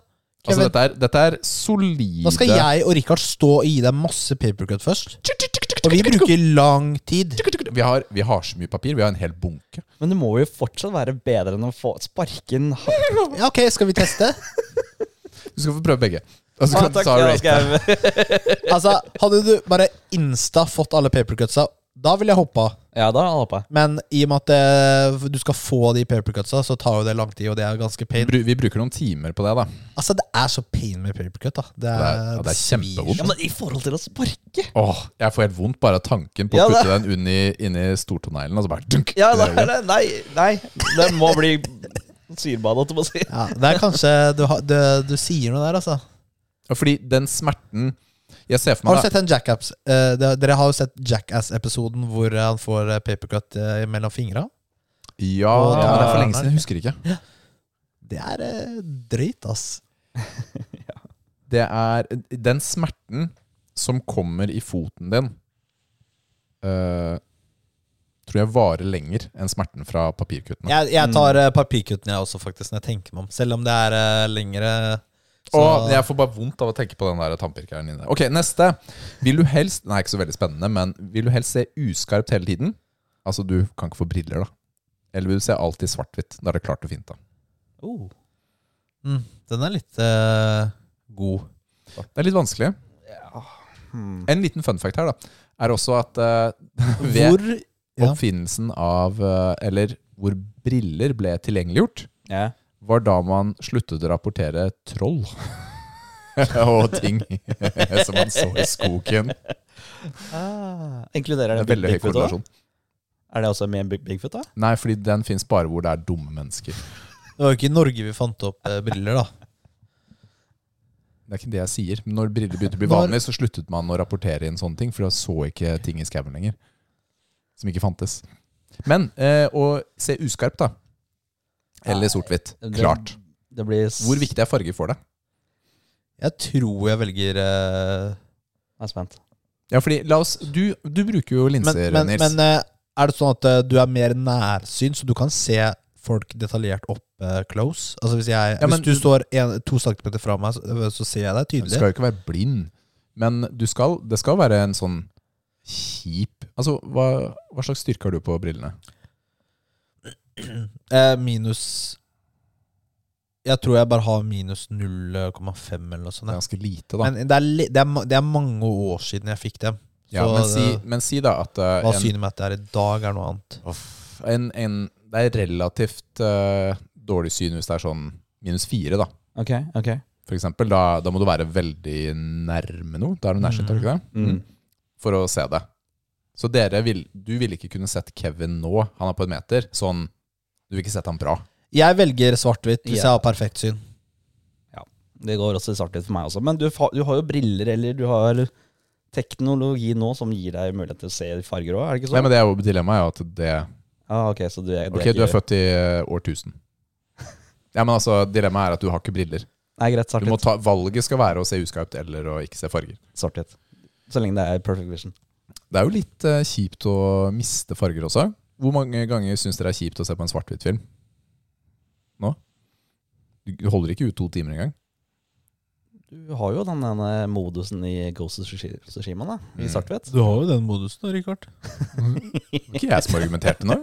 Altså, dette er, dette er solide da skal jeg og Richard stå og gi deg masse papercut først. Og vi bruker lang tid. vi har, vi har så mye papir. Vi har en hel bunke. Men det må jo fortsatt være bedre enn å få sparken en Ja, ok, skal vi teste? Du skal få prøve begge. Og så Ah, kan du takk, ta rate. Altså, Hadde du bare insta fått alle papercutsa, da ville jeg hoppa. Ja, da håper jeg. Men i og med at det, du skal få de papercutsa, så tar jo det lang tid, og det er ganske pain. bru- Vi bruker noen timer på det, da. Altså, det er så pain med papercut, da. Det Det er, er- ja, det er svir kjempevondt. Ja, men i forhold til å sparke Åh, Jeg får helt vondt bare av tanken på å Ja, putte den inn i, inn i stortåneglen. Og så bare dunk, Ja, i det øyet. det. Nei, nei. Det må bli syrbad, holdt jeg på å si. Ja, det er kanskje Du, har- du, du sier noe der, altså. Fordi den smerten Jeg ser for Har du sett den Jackass? eh, dere har jo sett Jackass-episoden hvor han får eh, papercut eh, mellom fingra? Ja, Og det er for lenge siden. Jeg husker ikke. Det er eh, drøyt, ass. Det er den smerten som kommer i foten din, eh, tror jeg varer lenger enn smerten fra papirkuttene. Jeg, jeg tar uh, papirkuttene jeg også, faktisk, når jeg tenker meg om. Selv om det er eh, lengre så, Åh, jeg får bare vondt av å tenke på den der tannpirkeren inne. Ok, neste. Vil du helst Nei, ikke så veldig spennende, men vil du helst se uskarpt hele tiden? Altså, du kan ikke få briller, da. Eller vil du se alltid svart-hvitt? Da er det klart og fint, da. Oh. mm, Den er litt uh, god. Det er litt vanskelig. Ja. Hmm. En liten fun fact her, da, er også at uh, ved Hvor ja. oppfinnelsen av uh, Eller hvor briller ble tilgjengeliggjort, Ja. Var da man sluttet å rapportere troll. og ting som man så i skogen. Ah, inkluderer Det det veldig høy Bigfoot korrelasjon. Er det også med Big- Bigfoot, da? Nei, fordi den fins bare hvor det er dumme mennesker. Det var jo ikke i Norge vi fant opp eh, briller, da. Det er ikke det jeg sier. Men når briller begynte å bli vanlig, så sluttet man å rapportere inn sånne ting, for da så ikke ting i skauen lenger. Som ikke fantes. Men eh, å se uskarpt, da. Eller sort-hvitt. Klart. Det blir s- Hvor viktig er farger for deg? Jeg tror jeg velger eh, Jeg er spent. Ja, fordi la oss Du, du bruker jo Men, linser, men, Nils. men eh, er det sånn at eh, du er mer nærsyn, så du kan se folk detaljert opp eh, close? Altså Hvis, jeg, Ja, men- hvis du står en, to centimeter fra meg, så, så ser jeg deg Du tydelig. skal jo ikke være blind, men du skal, det skal være en sånn kjip Altså, hva, hva slags styrke har du på brillene? Eh, minus Jeg tror jeg bare har minus 0,5 eller noe sånt. Det er ganske lite, da. Men det er, li- det, er, det er mange år siden jeg fikk dem. ja, men, si, det- men si da at uh, Hva synet mitt er i dag, er noe annet. en, en Det er relativt uh, dårlig syn hvis det er sånn minus fire, da. Ok, ok. For eksempel. Da, da må du være veldig nærme noe. Da er du nærsynt, ikke det? Mm. For å se det. Så dere vil, du ville ikke kunne sett Kevin nå, han er på en meter. Sånn Du vil ikke sette ham bra. Jeg velger svart-hvitt hvis Ja. jeg har perfekt syn. Ja, Det går også i svart-hvitt for meg også. Men du, du har jo briller, eller du har teknologi nå som gir deg mulighet til å se farger òg, er det ikke Nei, sånn? men det er jo dilemmaet at det ah, ok, så du er, Ok, du er født i årtusen. år 1000. Ja, men altså, dilemmaet er at du har ikke briller. Nei, greit, Du må svart-hvitt. ta, valget skal være å se uskarpt eller å ikke se farger. Svart-hvitt. Så lenge det er perfect vision. Det er jo litt uh, kjipt å miste farger også. Hvor mange ganger syns dere er kjipt å se på en svart-hvitt-film? Nå? Du holder ikke ut to timer engang. Du har jo den ene modusen i Ghost of Tsushima, da. I Mm. svart-hvitt. Du har jo den modusen da, Rikard. Det var ikke jeg som argumenterte nå.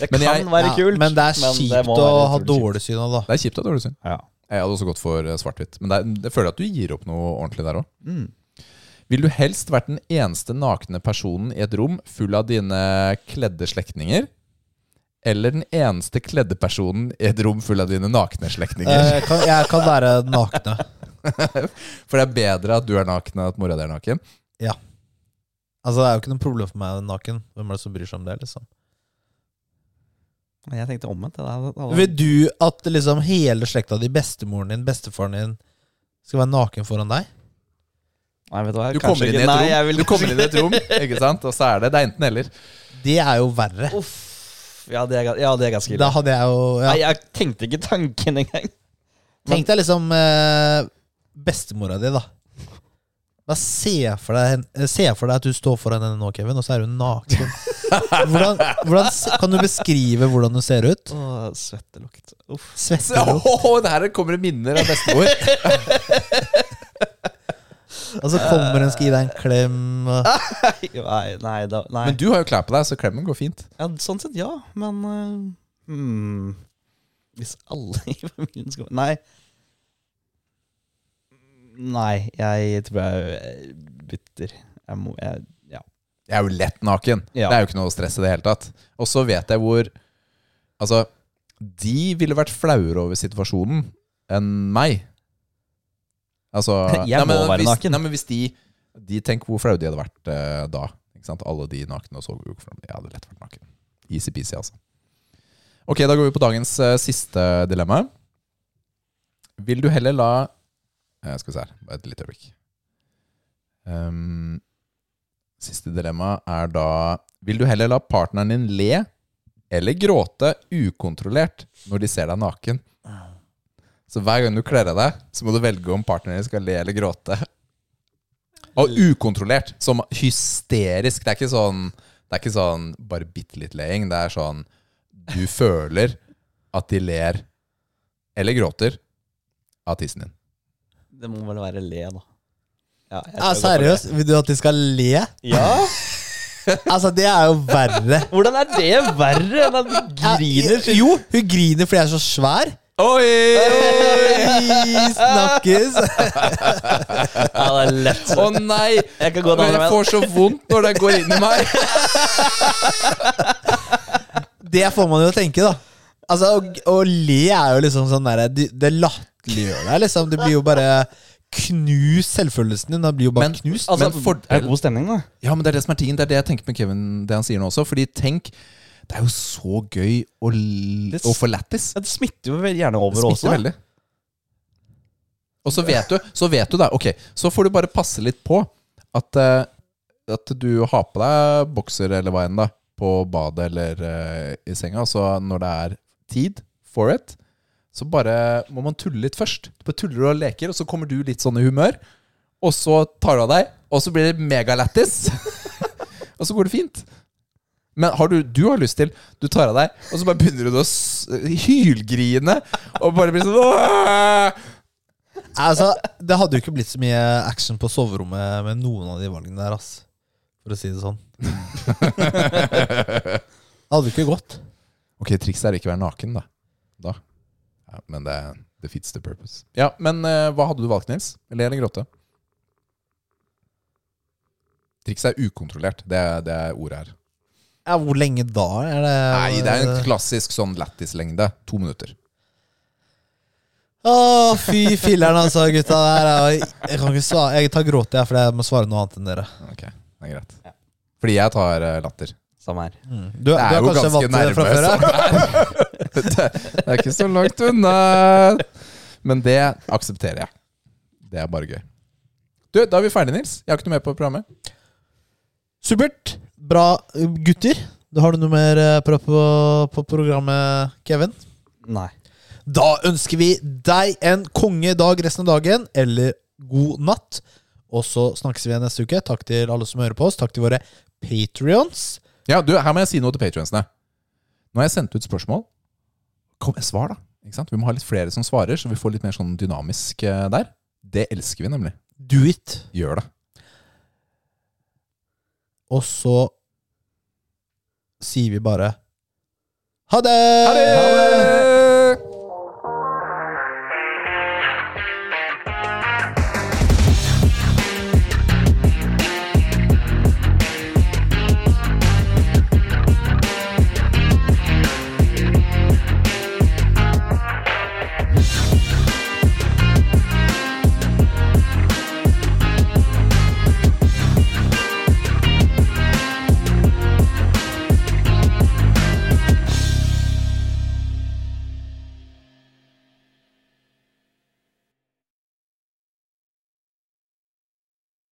Det kan jeg- være Ja, kult. Men det er kjipt det å ha dårlig syn av, da. Det er kjipt å ha dårlig syn. Ja. Jeg hadde også gått for eh, svart-hvitt. Men det er, jeg føler at du gir opp noe ordentlig der òg. Mm. Vil du helst vært den eneste nakne personen i et rom full av dine kledde slektninger? Eller den eneste kledde personen i et rom full av dine nakne slektninger? Eh, kan, jeg kan være nakne. For det er bedre at du er naken enn at mora di er naken. Ja. Altså, Det er jo ikke noe problem for meg naken. Hvem er det som bryr seg om det? liksom? Jeg tenkte omvendt. Vil du at liksom hele slekta di, bestemoren din, bestefaren din, skal være naken foran deg? Nei, vet du hva? Du kommer inn i et Nei, rom, jeg vil du kommer kanskje inn i et rom ikke sant? og så er det det er enten eller. Det er jo verre. Uff. Ja, det er, ja, det er ganske ille. Da hadde jeg jo ja. Nei, jeg tenkte ikke tanken engang. Tenk deg liksom eh, bestemora di, da. Da se for, deg, eh, se for deg at du står foran henne nå, Kevin, og så er hun naken. Hvordan, hvordan, kan du beskrive hvordan hun ser ut? Åh, svettelukt. Uff. Svettelukt. Åh, det her kommer det minner av bestemor. Og så kommer hun og skal gi deg en klem. og- Nei, nei, da, nei. Men du har jo klær på deg, så klemmen går fint. Ja, sånn sett, ja. Men eh, hmm. Hvis alle i familien skal Nei. Nei, jeg tror jeg bytter. Jeg må jeg, Ja. Jeg er jo lett naken. Ja. Det er jo ikke noe stress i det hele tatt. Og så vet jeg hvor Altså, de ville vært flauere over situasjonen enn meg. Altså Jeg må være hvis, naken. Nei, men hvis de De Tenk hvor flaue de hadde vært eh, da. Ikke sant? Alle de nakne og så ikke. Jeg hadde lett vært naken. Easy-peasy, altså. Ok, da går vi på dagens eh, siste dilemma. Vil du heller la eh, Skal vi se her, bare et lite øyeblikk. Um, siste dilemma er da Vil du heller la partneren din le eller gråte ukontrollert når de ser deg naken? Så hver gang du kler av deg, så må du velge om partneren din skal le eller gråte. Og ukontrollert. Som hysterisk. Det er ikke sånn Det er ikke sånn bare bitte litt leing. Det er sånn Du føler at de ler eller gråter av tissen din. Det må vel være le, da. Ja, Ja, seriøst? Vil du at de skal le? Ja? Altså, det er jo verre. Hvordan er det verre enn at hun griner? Ja, Jo, hun griner fordi jeg er så svær. Oi! Oi, snakkes! Ja, det er lett. Å nei! Jeg kan gå den Men andre jeg får så vondt når det går inn i meg. Det får man jo tenke, da. Altså, Å, å le er jo liksom sånn derre Det det latterliggjør deg, liksom. Det blir jo bare knust selvfølelsen din. Da blir jo bare Men- knust. Altså, Men fordel- det er god stemning, da. Ja, men det er det som er tingen. Det er det jeg tenker med Kevin, det han sier nå også. Fordi tenk, det er jo så gøy å, Det å få lættis. Ja, Det smitter jo gjerne Det over også. da. veldig. Og så vet du, så vet du det. Ok, så får du bare passe litt på at, eh, at du har på deg bokser eller hva enn da på badet eller uh, i senga. Så når det er tid for it, så bare må man tulle litt først. Du bare tuller og leker, og så kommer du litt sånn i humør. Og så tar du av deg, og så blir det megalættis. og så går det fint. Men har du, du har lyst til Du tar av deg, og så bare begynner du å hylgrine. Og bare blir sånn «Åh!» Altså, Det hadde jo ikke blitt så mye action på soverommet med noen av de valgene der, ass. For å si det sånn. Det hadde jo ikke gått. Ok, trikset er ikke å være naken, da. da. Ja, men det det fits the purpose. Ja, men uh, hva hadde du valgt, Nils? Le eller gråte? Trikset er ukontrollert. Det, det er ordet her. Ja, Hvor lenge da? Er det Nei, det er en klassisk sånn lættislengde. To minutter. Å, fy filler'n, altså, gutta. Der. er, jeg kan ikke svare Jeg tar gråt, jeg, for jeg må svare noe annet enn dere. Ok, det er greit. Fordi jeg tar eh, latter. Samme her. Du, Det du er har jo kanskje ganske nervøs det fra før? ja? så Det det er ikke så langt unna. Men det aksepterer jeg. Det er bare gøy. Du, Da er vi ferdige, Nils. Jeg har ikke noe mer på programmet. Supert. Bra, gutter. Har du noe mer eh, på, på, på programmet, Kevin? Nei. Da ønsker vi deg en kongedag resten av dagen, eller god natt. Og så snakkes vi igjen neste uke. Takk til alle som hører på oss. Takk til våre patrions. Ja, du, Her må jeg si noe til patrionsene. Nå har jeg sendt ut spørsmål. Kom med svar, da. Ikke sant? Vi må ha litt flere som svarer, så vi får litt mer sånn dynamisk eh, der. Det elsker vi nemlig. Do it. Gjør det. Og så sier vi bare ha det! Ha det!